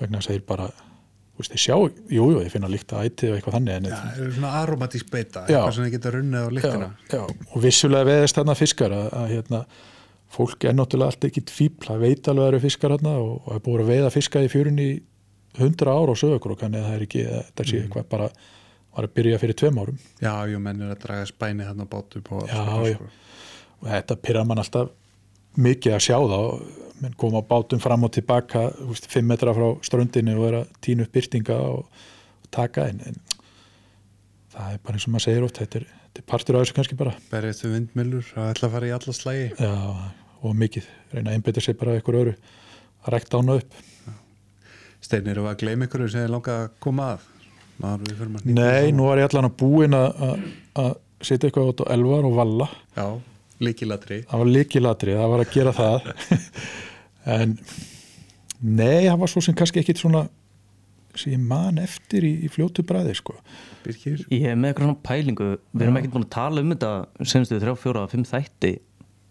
vegna þess að þeir bara þú veist, þeir sjá, jú, jú, þeir finna líkt að ætið og eitthvað þannig Já, það eru svona aromatísk beita Já. eitthvað sem þeir geta runnið á lyktina já, já, og vissulega veðist þarna fiskar að, að hérna, fólk er náttúrulega allt ekkit fíbl, það veit alveg að það eru fiskar þarna og, er búið að veiða fiska í fjörunni í 100 ára á sögur þannig að það er ekki, þetta sé eitthvað bara var að byrja fyrir tveim árum Já, jú, menn er að draga spæni þarna á bátum og sko. og þetta pyrrar mann alltaf mikið að sjá þá menn koma á bátum fram og tilbaka veist, fimm metra frá ströndinu og er að tína upp byrtinga og, og taka en, en það er bara eins og maður segir oft þetta er, þetta er partur af þessu kannski bara. Berjast við vindmjölur að ætla að fara í alla slægi já, og mikið, reyna að einbeita sér bara ykkur öru að rekta ána upp. Steinir, eru að gleyma ykkur sem þið langa að koma að Maður, Nei, nú er ég allan að búin að setja eitthvað út á elvar og valla. Já, líkilatri það var líkilatri, það var að gera það. En nei, það var svo sem kannski ekkit svona sem ég man eftir í, í fljótu bræði sko. Birkir Ég er með eitthvað svona pælingu. Við erum ekkert búin að tala um þetta senstu þrjá, fjóra, fimm þætti.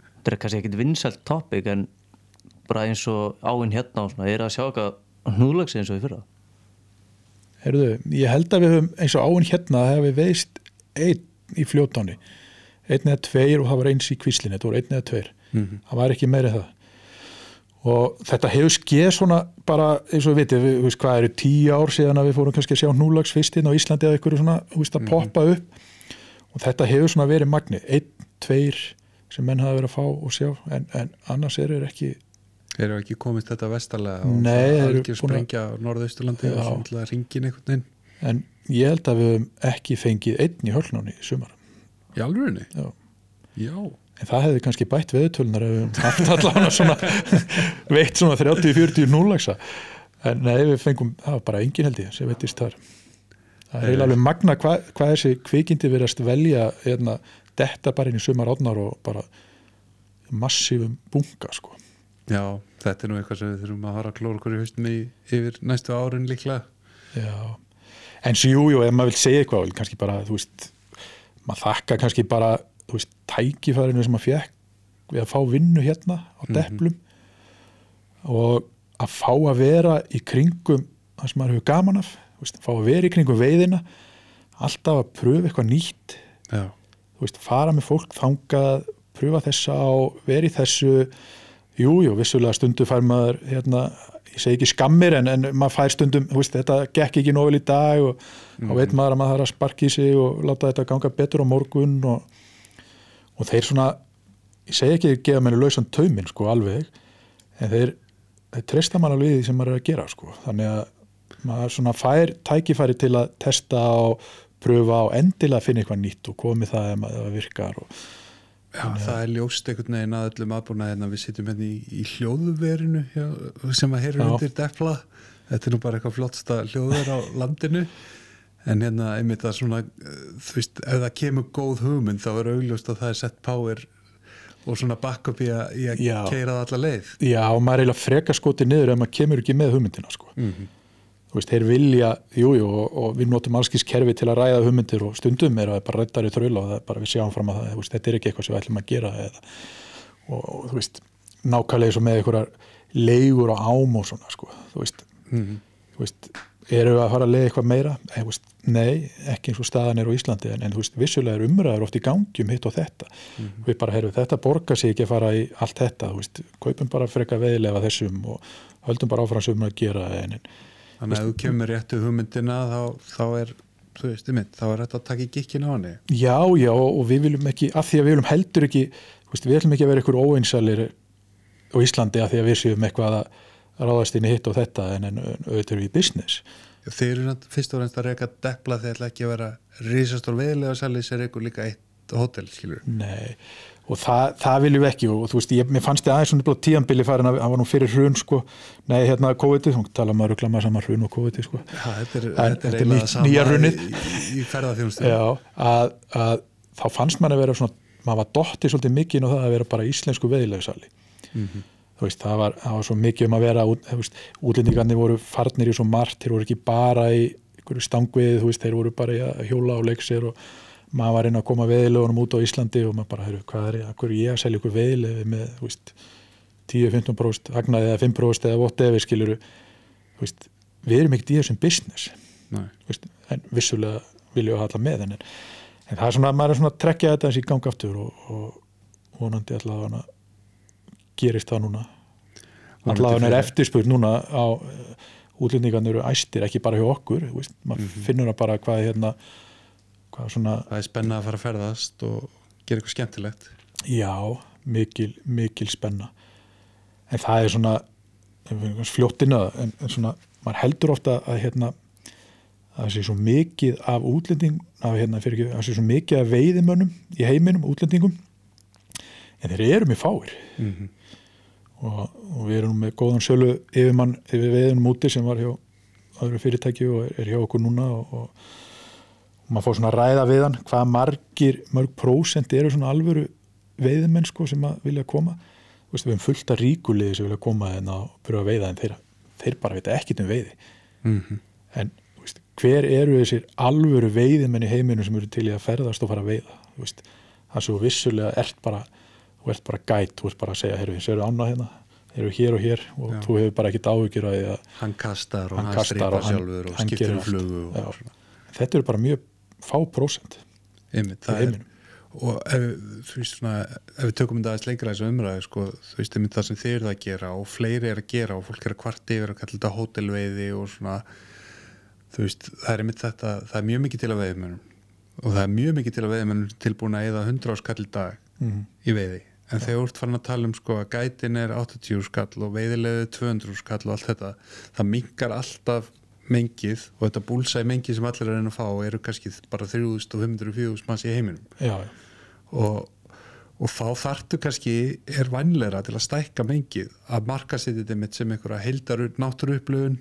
Þetta er kannski ekkert vinsælt topic en bara eins og áinn hérna og svona, ég er að sjá eitthvað hnúðlags eins og í fyrra. Herðu, ég held að við höfum eins og áinn hérna hefði veist einn í fljótáni einn eða tveir og það var eins í kvíslinni þetta voru einn eða tveir, Mhm. það var ekki meiri það. Og þetta hefur skeð svona bara eins og við vitið við, veist, hvað eru tíu ár síðan að við fórum kannski að sjá núlags fyrst inn á Íslandi eða ykkur svona, þú veist, að poppa upp. Og þetta hefur svona verið magni einn, tveir sem menn hafa verið að fá og sjá en, en annars eru ekki Eru ekki komist þetta vestarlega Nei, og eru algjör búin að- sprengja á norðausturlandi og Já. svo ætla að ringin veginn. En ég held að við höfum ekki fengið einn í hölnáni í sumar Í alvörinni? Já. Já. En það hefði kannski bætt veðutölunar ef við allavega svona veitt svona 30-40 núlagsa en nei við fengum, það var bara engin held ég sem veitist þar. Það er eiginlega alveg magna hvað hva þessi kvikindi verðast velja hérna, detta bara inn í sumar átnar og bara massífum bunga sko. Já, þetta er nú eitthvað sem við þurfum að fara að klóra í haustum í yfir næstu árin líklega. Já, en svo jú, jú, ef maður vil segja eitthvað, kannski bara, þú veist, maður þakka kannski bara, veist, tækifærinu sem maður fekk við að fá vinnu hérna á deplum og að fá að vera í kringum það sem maður hefur gaman af, veist, fá að vera í kringum veiðina, alltaf að pröfa eitthvað nýtt, Já, þú veist, fara með fólk þangað, pröfa þessa á, vera í þessu, jú, jú, vissulega stundu fær maður, hérna, ég segi ekki skammir en, en maður fær stundum, veist, þetta gekk ekki nógu vel í dag og þá veit maður að maður þarf að sparki í sig og láta þetta ganga betur á morgun og, og þeir svona, ég segi ekki að gefa menni lausan tauminn, sko, alveg, en þeir, þeir treysta mann alveg í því sem maður er að gera, sko, þannig að maður svona fær tækifæri til að testa og pröfa og endilega finna eitthvað nýtt og komið það ef maður- virkar og Já. Það er ljóst einhvern veginn að öllum aðbúna hérna við sitjum hérna í, í hljóðuverinu já, sem að heyrur Já. undir defla þetta er nú bara eitthvað flottsta hljóður á landinu. En hérna einmitt að svona eh, þú veist, ef það kemur góð hugmynd þá er augljóst að það er sett power og svona backup í að, að keira það alla leið. Já, og maður er eiginlega freka skotið niður ef maður kemur ekki með hugmyndina sko. mm þú veist, þeir vilja, jú, jú og, og við notum allskins kerfi til að ræða hugmyndir og stundum er það bara rættar í þraula og það er bara við sjáum fram að það, veist, þetta er ekki eitthvað sem við ætlum að gera eða, og, og þú veist nákvæmlega eins og með einhverjar leigur og ám og svona, sko, þú veist -hmm. þú veist, eru við að fara að leiða eitthvað meira? Nei, þú veist, nei, ekki eins og staðan er á Íslandi, en, en þú veist, vissulega er umræður oft í gangi um hitt og þetta við bara, heyrðu, þetta borgar sig ekki að fara í allt þetta, þú veist, kaupum bara freka veðilega þessum og höldum bara áfram sem við að gera, en, en þannig að ef þú kemur réttu hugmyndina þá, þá er þú veist, einmitt, þá er þetta að taka í gikkin á henni Já, já, og við viljum ekki, af því að við viljum heldur ekki, veist, við ætlum ekki að vera ykkur óeinsalir á Íslandi af því að við séum eitthvað að ráðast inn í hitt og þetta en, en auðvitað við í business. Þeir eru fyrst og reynst að reyka depla þeir ætla ekki að vera risastór veðilega sali sem reykur líka eitt hótel, skilur Nei, og það, það viljum við ekki og þú veist, ég, mér fannst þið aðeins svona tíanbili farin að hann var nú fyrir hrun, sko, nei, hérna COVID, þá tala maður rugla maður saman hrun og COVID, sko. Já, þetta er, En þetta er sama nýja hrunið. að, að þá fannst mann að vera svona, maður var dottið svolítið mikið inn á það að vera bara íslensku veðilegsali. Mhm. þú veist, það var, það var svo mikið um að vera þú veist, útlendingarnir voru farnir í svo margt, þeir voru ekki bara í einhverju stangviði, þú veist, þeir voru bara í að hjóla og leiksir og maður var inn að koma veðilegunum út á Íslandi og maður bara, heyrðu, hvað er, hvað er ég að selja ykkur veðilegi með, þú veist 10-15% hagnaði eða 5% eða whatever, skiluru þú veist, við erum ekkert í þessum business. Veist, en vissulega viljum við hafa alltaf með en, en það er svona, maður er svona að trekja þetta eins í gang aftur og, og vonandi allavega gerist það núna. Allavega er eftirspurn núna á útlendingarnir eru æstir ekki bara hjá okkur, veist, maður Mhm. finnur það bara hvað hérna hvað svona, Það er spenna að fara að ferðast og gera eitthvað skemmtilegt. Já, mikil mikil spenna. En það er svona fljóttina en, en svona, maður heldur ofta að hérna að það sé svo mikið af útlending af, hérna, fyrir ekki, að það sé svo mikið af veiðimönnum í heiminum, útlendingum en þeir eru með fáir. Mhm. og, og við erum með góðan sölu yfirmann yfir veiðunum úti sem var hjá öðru fyrirtæki og er, hjá okkur núna og, og maður fór svona að ræða við hann hvað margir, mörg prósent eru svona alvöru veiðimenn sko sem að vilja koma. Veist, við hefum fullt af ríkuliði sem vilja koma en að pröfa að veiða en þeir, þeir bara veit ekkit um veiði. Mhm. en þú veist, hver eru þessir alvöru veiðimenn í heiminu sem eru til í að ferðast og fara að veiða? Það sem þú vissulega ert bara þú ert bara gæt, þú ert bara að segja heyrðu, þessu eru annað hérna, eru hér og hér? Og Já. þú hefur bara ekkit áhyggjur að að hann kastar og Hann hann, hann- sjálfur og skiptir um flugu og þetta eru bara mjög fá prósent Einmitt, það er, og ef, veist svona, ef við tökum þetta aðeins lengra þessu umræðu sko, þú veist, einmitt það sem þið eru að gera og fleiri er að gera og fólk er að kvarta yfir að kalla þetta hótelveiði og svona þú veist, það er einmitt þetta það er mjög mikið til að veiðmennum og það er mjög mikið til að veiðmennum tilbúin að eða 100 á skall dag Mhm. í veiði. En þegar þú ert farin að tala um sko að gætin er 80 skall og veiðilegu 200 skall og allt þetta það minkar alltaf mengið og þetta búlsæði mengið sem allir er reyna að fá eru kannski bara 3500-4000 manns í heiminum. Já, já, og, og þá þartu kannski er vænleira til að stækka mengið að marka sér þetta mitt sem einhverja heildar náttúruupplöfun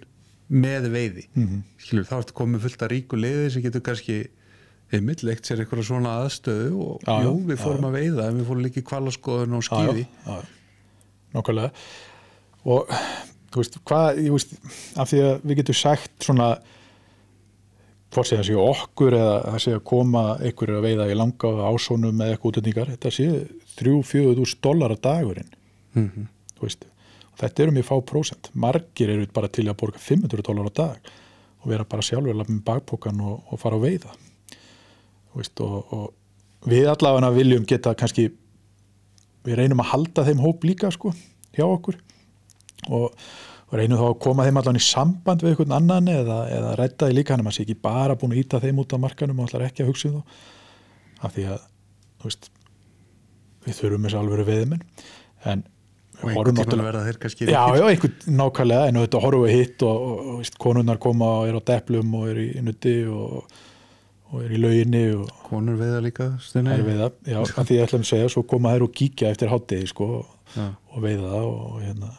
með veiði. Mhm. skilur þá ertu komið fullt að ríku leiði sem getur kannski einmitt leikt sér einhverja svona aðstöðu og Já, jú, við fórum að veiða en við fórum líka í kvalaskoðun og skýði nákvæmlega. Og þú veist, hvað ég veist, af því að við getum sagt svona hvort sé það séu okkur eða það sé að koma einhverju að veiða í langa ásónum með eitthvað útlendingar, þetta séu 3-4 úr dólar að dagurinn. Mm -hmm. þú veist, og þetta eru mjög fá prósent. Margir eru bara til að borga 500 dólar á dag og vera bara sjálfur með bakpokan og, og fara að veiða. Þú veist, og, og við allavega viljum geta kannski við reynum að halda þeim hóp líka sko, hjá okkur og, reynum þá að koma þeim allan í samband við einhvern annan eða, eða rætta því líka hann að maður sé ekki bara búin að íta þeim út af markanum og allar ekki að hugsa um þá. Af því að veist, við þurfum þessu alveg veðmenn en og einhvern tímann náttúrulega verða þeir kannski Já, já, einhvern nákvæmlega en þetta horfum við hitt og, og, og veist, konunnar koma og er á deplum og er í nutti og, og er í lauginni og konur veiða líka stunni er já, að því ég ætla að segja svo koma þær og kíkja eftir hátegi sko og, veiða og hérna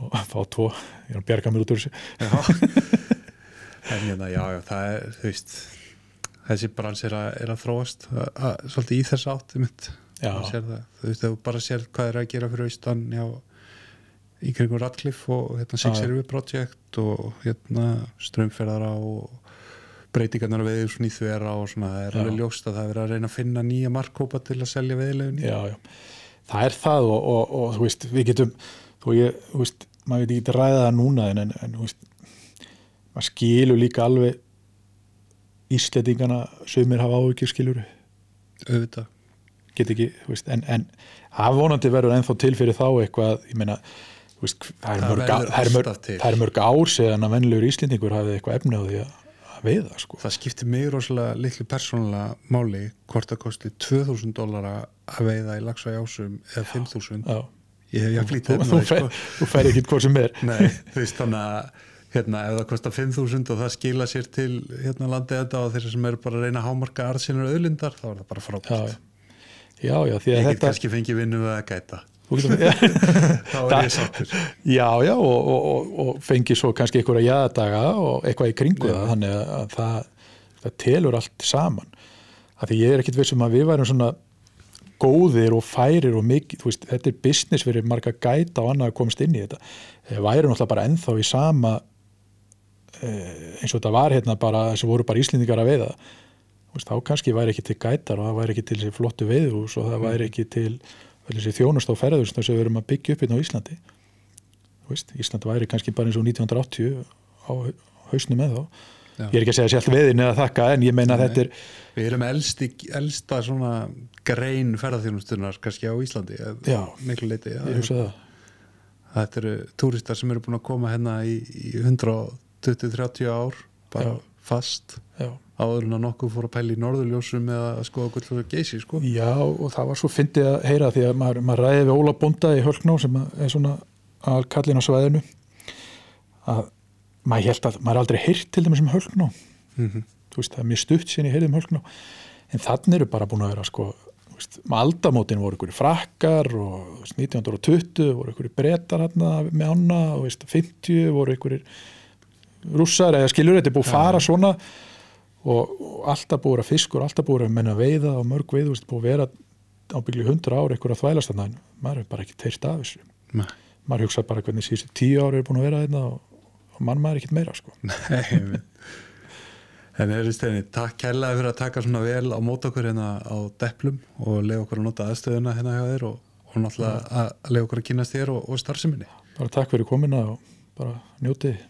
og fá tvo, ég er að bjarga mér út úr þessu. En hérna, já, já, það er þú veist, þessi brans er að, að þróast að, að, svolítið í þess átt mitt Já. Þú veist, þú bara sér hvað er að gera fyrir austan já, í kringum Radcliffe og hérna Six. River Project og hérna strömferðara og breytingarnar að veiður svona í þvera og svona, það er Já. alveg ljóst að það er að reyna að finna nýja markkópa til að selja veiðilegun í já, já, það er það og, og, og þú veist, við getum þú, ég, þú veist, maður veit ekki ræða það núna en, en, en þú veist maður skilur líka alveg Ísletingana sögumir hafa áhyggjur skilur auðvitað. Get ekki, þú veist, en, en afvonandi verður ennþá til fyrir þá eitthvað ég meina, þú veist, það er mörg, það er mörg, það er mörg ár síðan að vennilegur Íslendingur hafið eitthvað efni á því að, að veiða, sko. Það skiptir mig rosalega litlu persónulega máli hvort það kosti 2000 dólara að veiða í lagsa í ásum eða 5000 Já. Ég hef jafn lítið þú, þú, sko. þú fer ekki hvort sem er. Nei, þú veist þannig að hérna, ef það kostar 5.000 og það skila sér til hérna, landið þetta og þeir sem eru bara að reyna að hámarka arðsynur auðlindar, þá er það bara já, frábært. Já. já, já, því að ég get þetta kannski fengið vinnu við að gæta. Já, þá er ég sáttur. Já, já og, og, og, og fengi svo kannski einhverja jæðadaga og eitthvað í kringu það þannig að það, það telur allt saman. Af því ég er ekkit vissum að við værum svona góðir og færir og mikið, þú veist, þetta er business fyrir marga gæta og annað að komast inn í þetta. Eh, væri náttúrulega bara ennþá í sama eh, eins og þetta var hérna bara sem voru bara Íslendingar að veiða. Veist, þá kannski væri ekki til gætar og það væri ekki til þessi flottu veiðhús og það væri ekki til þessi þjónust á ferðhús sem við erum að byggja upp hérna á Íslandi. Veist, Ísland væri kannski bara eins og 1980 á hausnum með þá Já. ég er ekki að segja sjálf veiðin eða þakka en ég meina að þetta er við erum elsti, elsta svona grein ferðarþjónustunar kannski á Íslandi Já. miklu leiti ég hugsa það þetta eru túristar sem eru búin að koma hérna í, í 120-30 ár bara Já. fast Já. áður en að nokkuð fór að pæla í norðurljósum eða að skoða gull og geysi sko. Já, og það var svo fyndið að heyra því að maður, maður ræði við Óla Bonda í Hölkná sem er svona alkallin á svæðinu að maður held að maður aldrei heyrt til dæmis um Hölkná Mhm. þú veist, það er mjög stutt sín í heyrðum hölkna en þannig eru bara búin að vera sko, aldamótin voru ykkur frakkar og veist, 1920 voru ykkur brettar hérna með ána og veist, 50 voru ykkur rússar eða skilur þetta er búið að fara svona. Og, og alltaf búið að fiskur alltaf búið að menna veiða og mörg veið búið að vera ábyggli 100 ár ykkur að þvælast þannig maður er bara ekki teirt af þessu. Nei, maður hugsa bara hvernig síðustu tíu ári er búin að vera þetta og, og mann maður ekkert meira sko. Nei. En er steini, takk kærlega fyrir að taka svona vel á mót okkur hérna á deplum og lega okkur að nota aðstöðuna hérna hjá þér og, og náttúrulega að lega okkur að kynast þér og, og starfseminni. bara takk fyrir komina og bara njótið